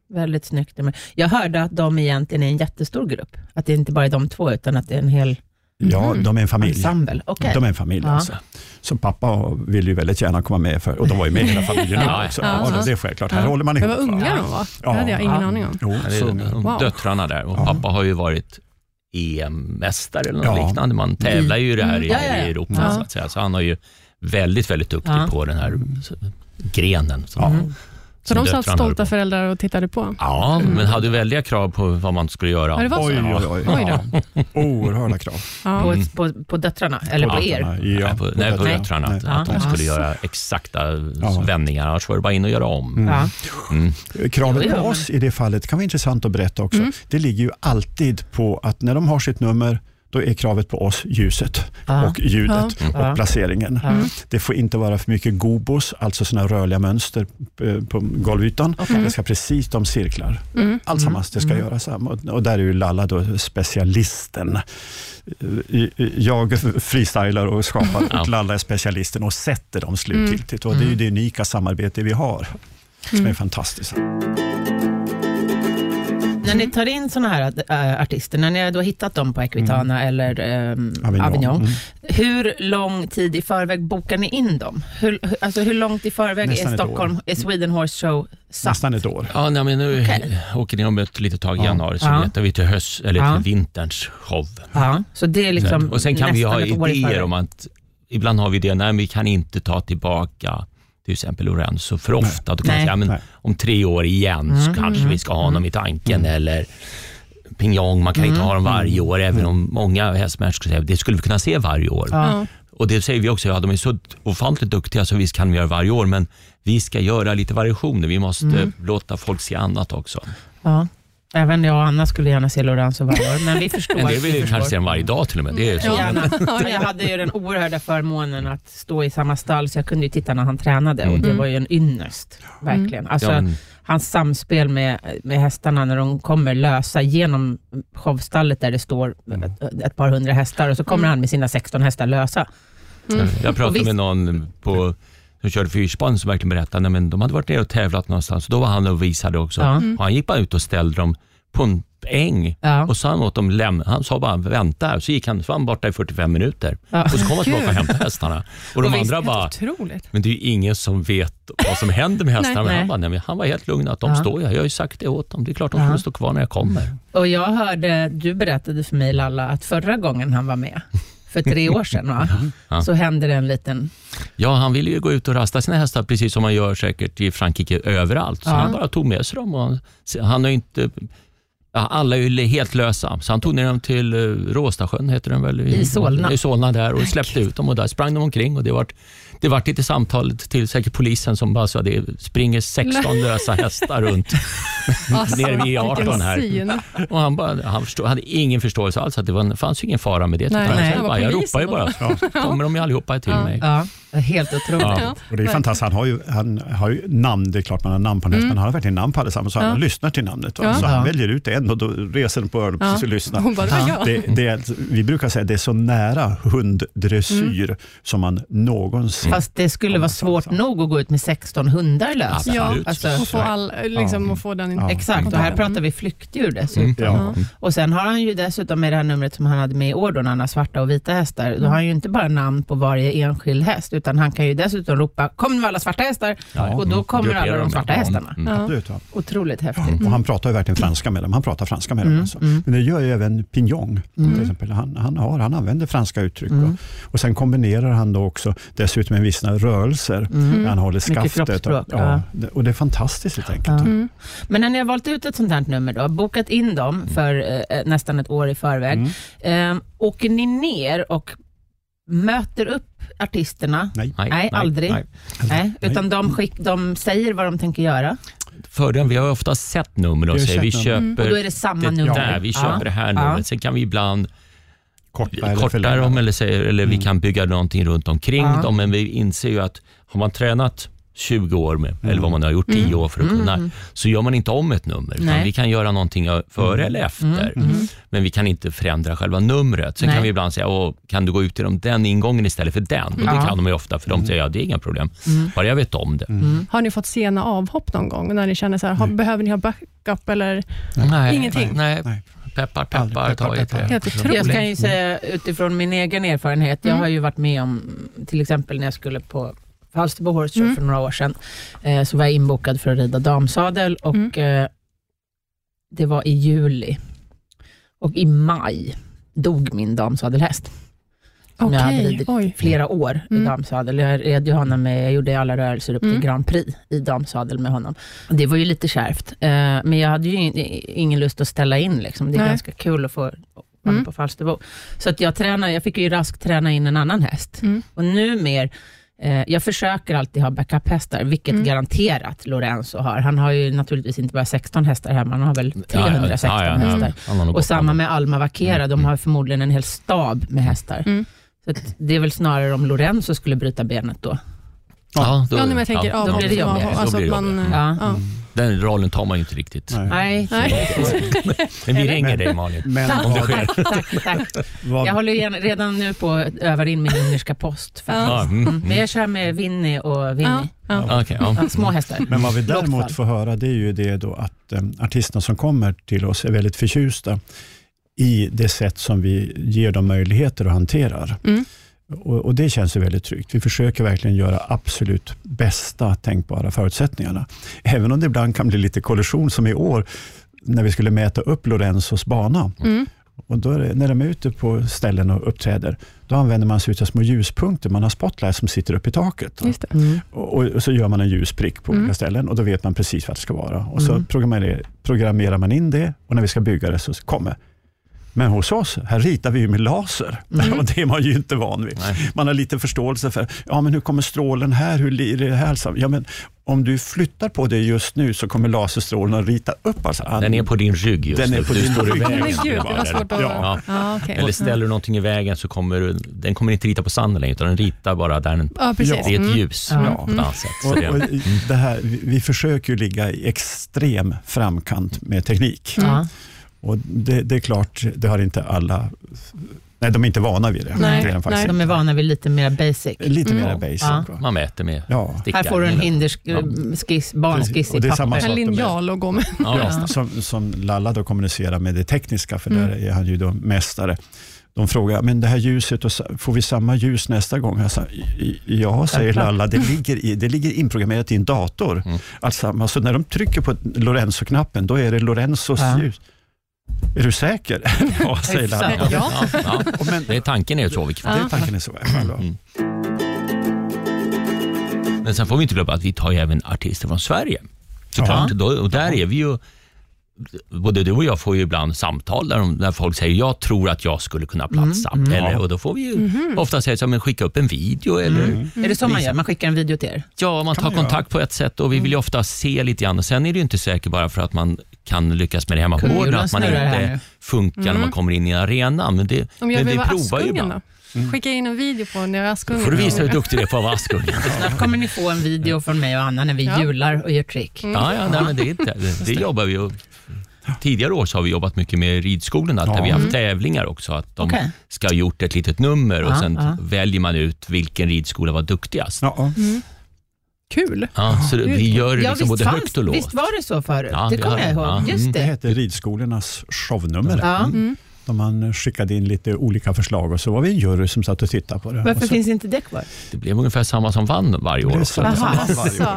Mm. Väldigt snyggt. Jag hörde att de egentligen är en jättestor grupp. Att det inte bara är de två, utan att det är en hel Ja, de är en familj. ensemble. Okej. De är en familj Ja. alltså. Så pappa vill ju väldigt gärna komma med, för, och de var ju med hela familjen Ja, också. ja. Ja, det är självklart. Här håller man Det ihop. var unga de var. Ja. Det hade jag ingen Ja. aning om. Jo, så Wow. döttrarna där. Och Ja. pappa har ju varit EM-mästare eller något Ja. liknande. Man tävlar ju i det här i, Ja, ja, ja. i Europa, Ja. så att säga. Så han är ju väldigt, väldigt duktig Ja. på den här s- grenen. Ja. Så de satt stolta på. föräldrar och tittade på? Ja, men hade väldiga krav på vad man skulle göra. Ja, det var så? Oj, oj, oj. Oj. Ja. Oerhörda krav. Ja. På, på, på döttrarna, eller på, er? döttrarna. Nej, Ja, på, nej, på döttrarna. Att, Nej. att de Ja. skulle Ja. göra exakta Ja. vändningar, annars var det bara in och göra om. Ja. Mm. Kravet på oss i det fallet kan vara intressant att berätta också. Mm. Det ligger ju alltid på att när de har sitt nummer, då är kravet på oss ljuset Ja. och ljudet Ja. och placeringen. Ja. Det får inte vara för mycket gobos, alltså sådana rörliga mönster eh, på golvytan. Det ska precis de cirklar. Mm. Alltsammans, det ska göras. Och, och där är ju Lalla då specialisten. Eh, Jag freestylar och skapar och Lalla är specialisten och sätter dem slutgiltigt. Och det är ju det unika samarbete vi har som är fantastiskt. När ni tar in sådana här äh, artister, när ni då har hittat dem på Equitana eller ähm, Avignon, Avignon. Mm. hur lång tid i förväg bokar ni in dem? Hur, alltså hur långt i förväg Nästan är Stockholm, är Sweden Horse Show satt? Nästan ett år. Ja, nej, men nu Okej. åker ni om ett litet tag i Ja. januari, så Ja. letar vi till, höst, eller Ja. till vinterns show. Ja, så det är liksom och sen kan vi ha idéer om att, ibland har vi det, nej vi kan inte ta tillbaka till exempel Lorenzo för ofta. Då kan man säga, men, om tre år igen så kanske vi ska ha honom i tanken. Eller Pignon, man kan inte ha dem varje år, även om många hästmänniskor skulle säga det skulle vi kunna se varje år. Ja. Och Det säger vi också, ja, de är så ofantligt duktiga så visst kan vi göra varje år, men vi ska göra lite variationer. Vi måste låta folk se annat också. Ja. Även jag och Anna skulle gärna se Lorenzo varje år, men vi förstår. En del vi vill förstår. kanske se dem varje dag till och med. Det är så. Gärna. Men jag hade ju den oerhörda förmånen att stå i samma stall, så jag kunde ju titta när han tränade och det var ju en ynnest. Verkligen. Alltså, Ja, men- Hans samspel med, med hästarna när de kommer lösa genom showstallet där det står ett, ett par hundra hästar och så kommer han med sina 16 hästar lösa. Jag pratade med någon på, som körde fyrspann som verkligen berättade men de hade varit nere och tävlat någonstans. Då var han och visade också. Ja. Och han gick bara ut och ställde dem på en äng Ja. och sa åt dem lämna. Han sa bara vänta här. Så gick han, så var han borta i 45 minuter. Ja. Och så kom han tillbaka och hämtade hästarna. Och de Och andra bara, Otroligt. men det är ju ingen som vet vad som händer med hästarna. Nej. men han, bara, nej, han var helt lugn att de Ja. står ju. Jag har ju sagt det åt dem. Det är klart de kommer stå kvar när jag kommer. Och jag hörde, du berättade för mig Lalla, att förra gången han var med, för tre år sedan, va? Ja. så hände det en liten... Ja, han ville ju gå ut och rasta sina hästar precis som man gör säkert i Frankrike överallt. Så Ja. han bara tog med sig dem. Han, har inte... Ja, alla är ju helt lösa, så han tog ner dem till uh, Råstasjön, heter den väl? I Solna. I Solna där och släppte ut dem och där sprang de omkring. Och det var det vart lite samtal till säkert polisen som bara sa det springer 16 lösa hästar runt nere vid E18 vilken här. Och han, bara, han förstod, hade ingen förståelse alls, att det var, fanns ju ingen fara med det. Nej, nej. han Det var bara, jag ropar ju bara, så kommer de ju allihopa till Ja. mig. Ja, helt otroligt. Ja. Och det är fantastiskt. Han har, ju, han har ju namn, det är klart man har namn på en häst, men han har verkligen namn på allesammans. Så Mm. Ja. han lyssnar till namnet. va? Ja. Så Ja. han väljer ut en och då reser den på öronen precis och lyssnar. Hon bara, jag. Det, det är, vi brukar säga att det är så nära hunddressyr Mm. som man någonsin... Fast det skulle vara svårt nog att gå ut med 16 hundar lösa. Ja. Alltså, och få, all, liksom, och få den... Ja. Exakt, och här pratar vi flyktdjur dessutom. Ja. Och sen har han ju dessutom med det här numret som han hade med i år då, när han har svarta och vita hästar, då har han ju inte bara namn på varje enskild häst, utan han kan ju dessutom ropa kom nu alla svarta hästar, Ja, och då mm. kommer alla de svarta ja. hästarna. Mm. Ja. Ja. Otroligt häftigt. Och han pratar ju verkligen franska med dem. Han pratar franska med dem. Alltså. Men det gör ju även Pignon. Till exempel. Han, han, har, han använder franska uttryck. va. Och sen kombinerar han då också dessutom med vissa rörelser. När han håller skaftet. och, ja. det- och det är fantastiskt helt enkelt. Mm. Men när ni har valt ut ett sånt här nummer då, bokat in dem för eh, nästan ett år i förväg, eh, åker ni ner och möter upp artisterna? Nej. Nej, aldrig. nej. Nej, utan de, skick, de säger vad de tänker göra Fördelen, vi har ju ofta sett nummer och säger vi köper och då är det samma det nummer. där, vi köper det här numret. Sen kan vi ibland Korta dem eller, säger, eller vi kan bygga någonting runt omkring dem. Men vi inser ju att har man tränat 20 år med, eller vad man har gjort 10 år för att kunna, så gör man inte om ett nummer. Utan vi kan göra någonting före eller efter. Men vi kan inte förändra själva numret. Sen Nej. kan vi ibland säga, Åh, kan du gå ut genom den ingången istället för den? Och det Ja. kan de ju ofta, för de säger, ja det är inga problem. Bara jag vet om det. Har ni fått sena avhopp någon gång? När ni känner så här, har, behöver ni ha backup? Eller? Nej, Ingenting. Nej. Nej. Peppar, peppar, peppar, ta. Helt otroligt. Jag kan ju säga utifrån min egen erfarenhet, jag har ju varit med om, till exempel när jag skulle på Falsterbo Horse Show för några år sedan, eh, så var jag inbokad för att rida damsadel och eh, det var i juli. Och i maj dog min damsadelhäst. Som jag hade ridit oj. flera år Mm. i damsadel. Jag red ju honom med, jag gjorde alla rörelser upp Mm. till Grand Prix i damsadel med honom. Det var ju lite kärvt, eh, men jag hade ju in, ingen lust att ställa in. Liksom. Det är Nej. ganska kul att få Mm. på Falsterbo. Så att jag, tränar, jag fick ju raskt träna in en annan häst. Mm. Och numer, eh, jag försöker alltid ha backup-hästar, vilket Mm. garanterat Lorenzo har. Han har ju naturligtvis inte bara 16 hästar hemma, han har väl 316 Ja, ja, ja, hästar. Nog Och samma med Alma Vakera, de har förmodligen en hel stab med hästar. Mm. Så att det är väl snarare om Lorenzo skulle bryta benet då. Ja, då, Ja, men jag tänker ja, avhopp. blir det jobbigare. Då Alltså man, jobbigare. Ja. Den rollen tar man ju inte riktigt. Nej. Nej. Men vi ringer dig Malin. Men Om det sker. Tack, tack. Jag håller redan nu på att öva in min ungerska post. Ja. Mm. Mm. Men jag kör med Winnie och Winnie. Ja. Ja. Okej, ja. Små hästar. Men vad vi däremot får höra det är ju det då att eh, artisterna som kommer till oss är väldigt förtjusta i det sätt som vi ger dem möjligheter och hanterar. Mm. Och, och Det känns ju väldigt tryggt. Vi försöker verkligen göra absolut bästa tänkbara förutsättningarna. Även om det ibland kan bli lite kollision som i år när vi skulle mäta upp Lorenzos bana. Mm. Och då är det, när de är ute på ställen och uppträder, då använder man sig av små ljuspunkter. Man har spotlights som sitter upp i taket. Då. Just det. Mm. Och, och så gör man en ljus prick på olika ställen och då vet man precis vad det ska vara. Och så Mm. programmerar, programmerar man in det och när vi ska bygga det så kommer men hos oss, här ritar vi ju med laser. Och det är man ju inte van vid. Nej. Man har lite förståelse för, ja men hur kommer strålen här, hur blir det här? Ja, men om du flyttar på det just nu så kommer laserstrålen att rita upp. Alltså, Den är på din rygg just Den är nu. på du din står i rygg. vägen. Men gud, det var svårt att... Ja. Ja, okej. Eller ställer du någonting i vägen så kommer du, den kommer inte rita på sanden längre, utan den ritar bara där den, Ja, precis. Ja. det är ett Mm. ljus Ja. Och, och det här, vi, försöker ju ligga i extrem framkant med teknik. Ja. Och det, det är klart, det har inte alla... Nej, de är inte vana vid det. Nej, de nej. De är vana vid lite mer basic. Lite mer Mm. basic. Ja. man mäter med Ja. stickar. Här får du en hinderskiss, barnskiss Precis. Och i papper. En linjal att gå med. Ja, Ja, som, som Lalla då kommunicerar med det tekniska, för Mm. där är han ju då mästare. De frågar, men det här ljuset, får vi samma ljus nästa gång? Jag sa, "I- i- ja, säger. Lalla, det ligger, i, det ligger inprogrammerat i en dator. Mm. Alltså, alltså när de trycker på Lorenzo-knappen, då är det Lorenzos Ja. ljus. Är du säker? ja, säger. Hyfsat. Ja, ja, ja. Men, Det är tanken är så. det är tanken är så. Mm. Men sen får vi inte glömma att vi tar ju även artister från Sverige. Såklart. Då, och där är vi ju, både du och jag får ju ibland samtal där, där folk säger jag tror att jag skulle kunna platsa. Mm, Eller, Ja. och då får vi ju ofta säga så, men skicka upp en video. Eller, Är det så man gör? Man skickar en video till er? Ja, man Kan tar man göra. kontakt på ett sätt och vi vill ju ofta se lite grann. Och sen är det ju inte säkert bara för att man kan lyckas med det hemma på gården, att man inte funkar när man kommer in i arenan. Men det, Om jag men vill vi provar ju ibland. då? Skicka in en video på när jag är Askungen. får du visa hur duktig du är på att vara Askungen. Snart kommer ni få en video från mig och Anna när vi Ja. hjular och gör trick. Ja, ja nej, men det, är inte, det, det jobbar vi ju. Tidigare år så har vi jobbat mycket med ridskolorna, där Ja. vi har haft tävlingar också. Att de Okej. ska ha gjort ett litet nummer och Ja, sen ja. väljer man ut vilken ridskola var duktigast. Ja, ja. Kul. Ja, så det, vi gör det Ja, liksom både fanns- högt och lågt. Visst var det så förut? Ja, det kommer jag ihåg. Ja. Just Det det. hette Ridskolornas shownummer. Ja. Mm. Då man skickade in lite olika förslag och så var vi en jury som satt och tittade på det. Varför så, finns inte det kvar? Det blev ungefär samma som vann varje år också. samma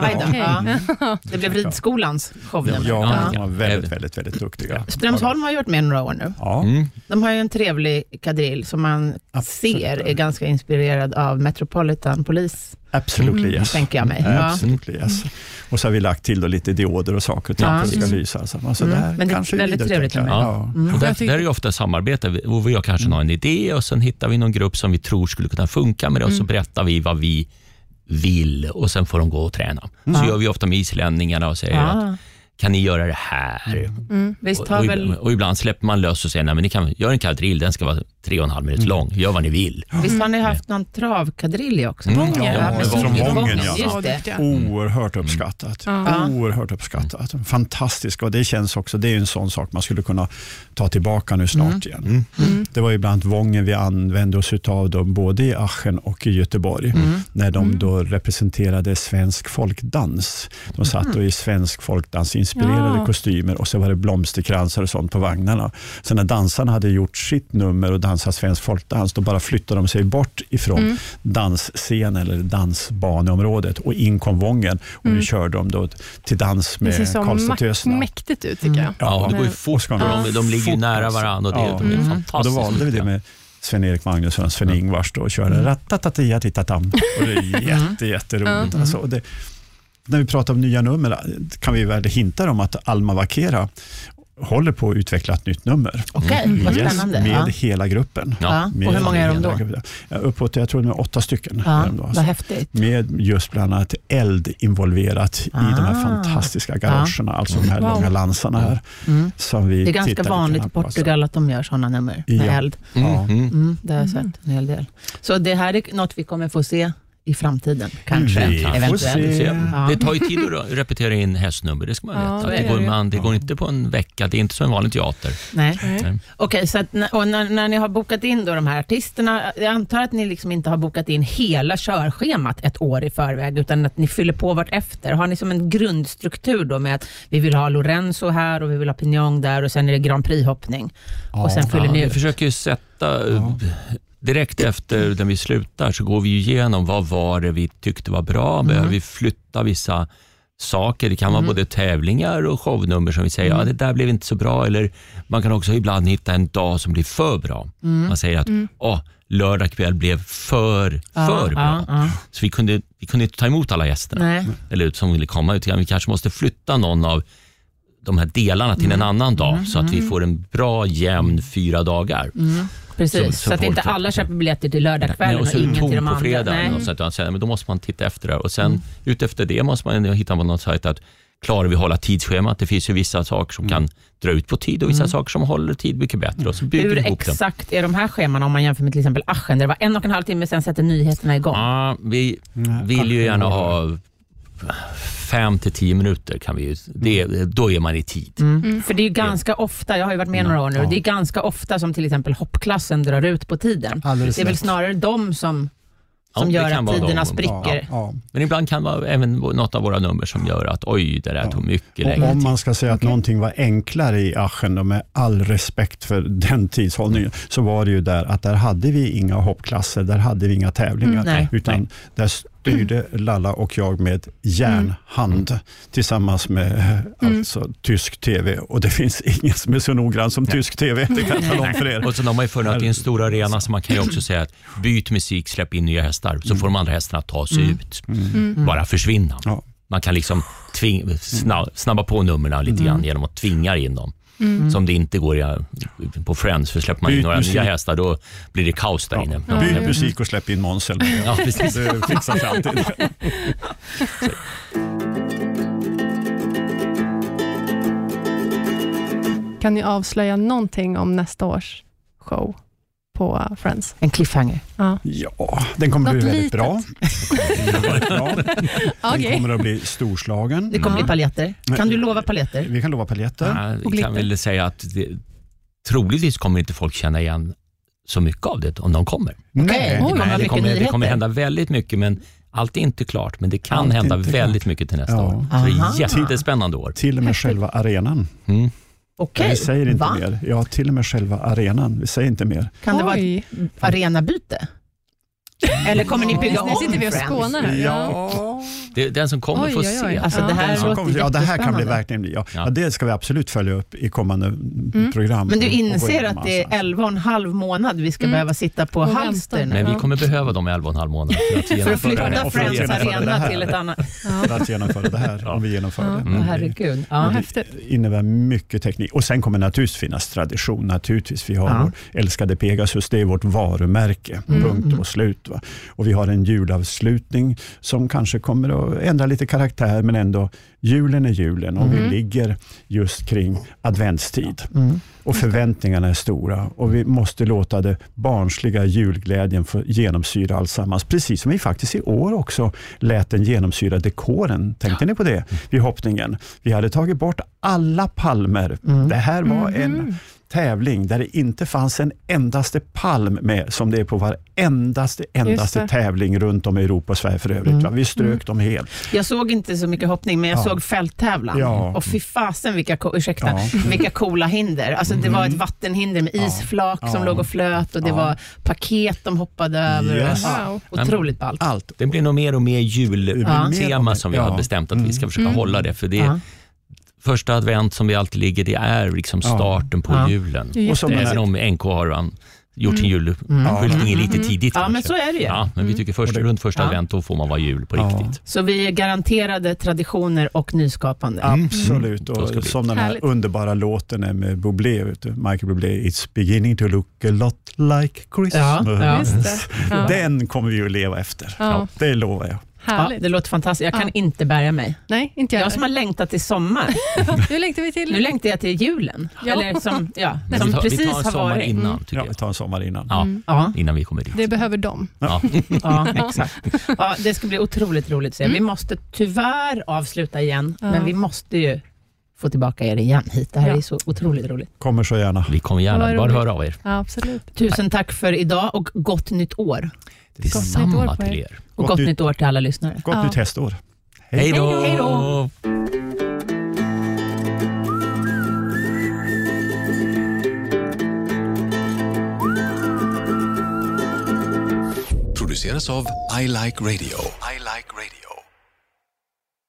varje år. Okej. Ja. Det blev ridskolans shownummer. Ja, Ja. de var väldigt, väldigt, väldigt duktiga. Strömsholm har gjort med några år nu. Ja, Mm. De har ju en trevlig kadrill som man Absolut. ser är ganska inspirerad av Metropolitan Police, absolutely Mm. yes. tänker jag mig. Ja. Absolutely yes. Och så har vi lagt till då lite dioder och saker och ting Ja. för att det ska Mm. lysa. Alltså. Alltså Mm. där Men det är väldigt trevligt med. Ja. Mm. Och där, Jag tycker- där är ju ofta samarbete. Vi- Och vi har kanske någon idé och sen hittar vi någon grupp som vi tror skulle kunna funka med det och så berättar vi vad vi vill och sen får de gå och träna. Så gör vi ofta med islänningarna och säger att kan ni göra det här? Mm. Visst Och, har och, och ibland släpper man lös och säger nej men ni kan göra en kadrill, den ska vara tre och en halv minut lång. Gör vad ni vill. visst har ni haft någon travkadrill också? Mm. Wången. Ja, med från Wången, Wången, ja. Ja, Just det. duktiga. Oerhört uppskattat. Ja. Oerhört uppskattat. Fantastiskt. Och det känns också, det är en sån sak man skulle kunna ta tillbaka nu snart igen. Mm. Det var ju bland annat Wången vi använde oss utav dem, både i Aachen och i Göteborg. När de då representerade svensk folkdans. De satt då i svensk folkdansinspirerade Ja. kostymer och så var det blomsterkransar och sånt på vagnarna. Så när dansarna hade gjort sitt nummer och dansat svensk folkdans, då bara flyttade de sig bort ifrån dansscen eller dansbaneområdet och in kom Wången och nu körde de då till dans Det med ser så Karlstadtöserna. ma- mäktigt ut tycker jag. Ja, och det går ju fort. och De, de ligger ju nära alltså. varandra och det, Ja. de är Och fantastiskt då valde vi det med Sven-Erik Magnusson och Sven-Ingvars och körde ratatatiatittatam. Och det är jätte, jätteroligt. Alltså, och det, när vi pratar om nya nummer kan vi väl hinta om att Alma Vakera håller på att utveckla ett nytt nummer. Okej, vad Yes, med Ja. hela gruppen. Ja. Med Och hur många är de då? gruppen. Ja, uppåt, jag tror de är åtta stycken. Ja, är de då, alltså. vad häftigt. Med just bland annat eld involverat i de här Ah. fantastiska galoscherna, alltså de här Wow. långa lansarna här. Mm. Som vi Det är ganska vanligt i alltså. Portugal att de gör sådana nummer med Ja. eld. Mm, Ja. mm. Mm, det har jag sett en hel del. Så det här är något vi kommer få se i framtiden, kanske, Vi får eventuellt. se. Ja. Det tar ju tid att repetera in hästnummer, det ska man Ja, veta. det går, man, det går inte på en vecka, det är inte som en vanlig teater. Nej. Nej. Okej, så att, när- och när, när ni har bokat in då de här artisterna, jag antar att ni liksom inte har bokat in hela körschemat ett år i förväg, utan att ni fyller på vart efter. Har ni som en grundstruktur då med att vi vill ha Lorenzo här och vi vill ha Pignon där och sen är det Grand Prix-hoppning. och sen fyller Ja, ni vi ut. försöker ju sätta, direkt efter när vi slutar så går vi igenom vad var det vi tyckte var bra, behöver vi flytta vissa saker. Det kan vara både tävlingar och shownummer som vi säger, ja det där blev inte så bra. Eller man kan också ibland hitta en dag som blir för bra. Man säger att Åh, lördag kväll blev för, för bra. ja, ja. Så vi kunde, vi kunde inte ta emot alla gästerna Nej. eller som ville komma. Utan vi kanske måste flytta någon av de här delarna till en annan dag så att vi får en bra jämn fyra dagar. Precis, Så- så, så att inte folk- alla köper biljetter till lördagskvällen och, och så ingen till de andra. fredagen. Nej. Och sånt, där. men då måste man titta efter det. Och sen utefter det måste man hitta på något sajt att klarar vi hålla tidsschemat? Det finns ju vissa saker som kan dra ut på tid och vissa saker som håller tid mycket bättre. Och så bygger Hur exakt är de här scheman om man jämför med till exempel Aschen där det var en och en halv timme sen sätter nyheterna igång? Ja, vi vill ju gärna ha fem till tio minuter. Kan vi det, då är man i tid. Mm. För det är ju ganska ofta, jag har ju varit med några år nu, Ja. det är ganska ofta som till exempel hoppklassen drar ut på tiden. Alldeles det är väl snarare de som, som det gör att tiderna de. spricker. Ja, ja. Men ibland kan det vara även något av våra nummer som gör att oj, det där tog mycket längre om man ska säga att någonting var enklare i Aschen, då, med all respekt för den tidshållningen, så var det ju där att där hade vi inga hoppklasser, där hade vi inga tävlingar, Mm, nej. utan där styrde Lalla och jag med järnhand tillsammans med alltså, tysk TV. Och det finns ingen som är så noggrann som tysk TV, det kan jag om för er. Och så har man ju funnit att det är en stor arena så man kan ju också säga att byt musik, släpp in nya hästar så får de andra hästarna ta sig ut. Bara försvinna. Ja. Man kan liksom tving, snabba, snabba på numren lite grann genom att tvinga in dem. Som det inte går i, på Friends, för släpper man in Byt några musik. nya hästar då blir det kaos där inne. Ja. Byt musik och släpp in Måns. Ja, precis. Det fixar sig alltid. Kan ni avslöja någonting om nästa års show på Friends? En cliffhanger. Ja. Ja, den kommer bli Något väldigt litet. bra. Den blir väldigt bra. Den Okej. kommer att bli storslagen. Det kommer Ja. bli paljetter. Kan du lova paljetter? Vi kan lova paljetter. Ja, Och vi kan väl säga att det, troligtvis kommer inte folk känna igen så mycket av det om de kommer. Nej, Det kommer Oj. vara Nej, det, kommer, det kommer hända väldigt mycket, men allt är inte klart. Men det kan Allt hända väldigt klart. mycket till nästa Ja. år. Så det är jättespännande år. till och med själva arenan. Mm. Okej, Vi säger inte va? mer. Ja, till och med själva arenan. Vi säger inte mer. Kan det vara ett arenabyte? Eller kommer ni bygga Nu om sitter vi och Friends? skånar här. Ja. Det, den som kommer Oj, får oj, oj. se. Alltså Ja. det här Den som låter kommer, ja, det här kan bli jättespännande. verkligen bli. Ja. Ja. Ja. det ska vi absolut följa upp i kommande program. Men du och- och gå inser igenom att det massa. är 11 och en halv månad vi ska behöva sitta på Och vänta. halster nu. Men vi kommer behöva dem i 11 och en halv månad för att För att genomföra det. flytta och för att Friends genomföra det Arena här. till ett annat. För att genomföra det här, om vi genomför det. Åh, herregud. Ja, häftigt. Det innebär mycket teknik. Och Sen kommer naturligtvis finnas tradition. Naturligtvis. Vi har Ja. vår älskade Pegasus, det är vårt varumärke. Mm. Punkt och slut. Va? Och Vi har en julavslutning som kanske kommer att ändra lite karaktär, men ändå julen är julen och vi ligger just kring adventstid. Mm. Och förväntningarna är stora och vi måste låta det barnsliga julglädjen få genomsyra alltsammans. Precis som vi faktiskt i år också lät den genomsyra dekoren. Tänkte ni på det vid hoppningen? Vi hade tagit bort alla palmer. Det här var en tävling där det inte fanns en endaste palm med som det är på varendaste endaste tävling runt om i Europa och Sverige för övrigt. Va? Vi strök dem helt. Jag såg inte så mycket hoppning, men jag Ja. såg fälttävlan. Ja. Och fy fasen vilka, ursäkta, Ja. Mm. vilka coola hinder. Alltså, det var ett vattenhinder med isflak som Ja. låg och flöt och det Ja. var paket de hoppade över. Yes. Wow. otroligt ballt. Allt. Det blir nog mer och mer Ja. jultema som vi har bestämt att vi ska försöka Mm. hålla det. För det Ja. Första advent som vi alltid ligger, det är liksom Ja. starten på Ja. julen. Och som Även om NK har gjort sin julskyltning lite tidigt Ja, kanske. men så är det ju. Ja, men vi tycker först, runt första Ja. advent då får man vara jul på Ja. riktigt. Så vi är garanterade traditioner och nyskapande. Absolut. Och bli. som den här Härligt. underbara låten är med Bublé, vet du, Michael Bublé, It's beginning to look a lot like Christmas. Den kommer vi att leva efter. Ja. Det lovar jag. Ja, Härligt. det låter fantastiskt. Jag kan Ja. inte bärga mig. Nej, inte jag. Jag som har längtat till sommar. Nu längtar vi till. Nu längtar jag till julen. Ja. Eller som, ja, vi, tar, vi precis tar en har sommar varit. innan, Mm. Ja, vi tar en sommar innan. Ja, Ja, innan vi kommer dit. Det behöver de. Ja. ja, exakt. Ja, det ska bli otroligt roligt att se. Vi måste tyvärr avsluta igen, Ja. men vi måste ju få tillbaka er igen hit. Det här Ja. är så otroligt roligt. Kommer så gärna. Vi kommer gärna, bara höra av er. Ja, absolut. Tusen tack för idag och gott nytt år. Detsamma till er. Och Gott gott nytt- år till alla lyssnare. Gott Ja. nytt hästår. Hej då! Hej då! produceras av I Like Radio.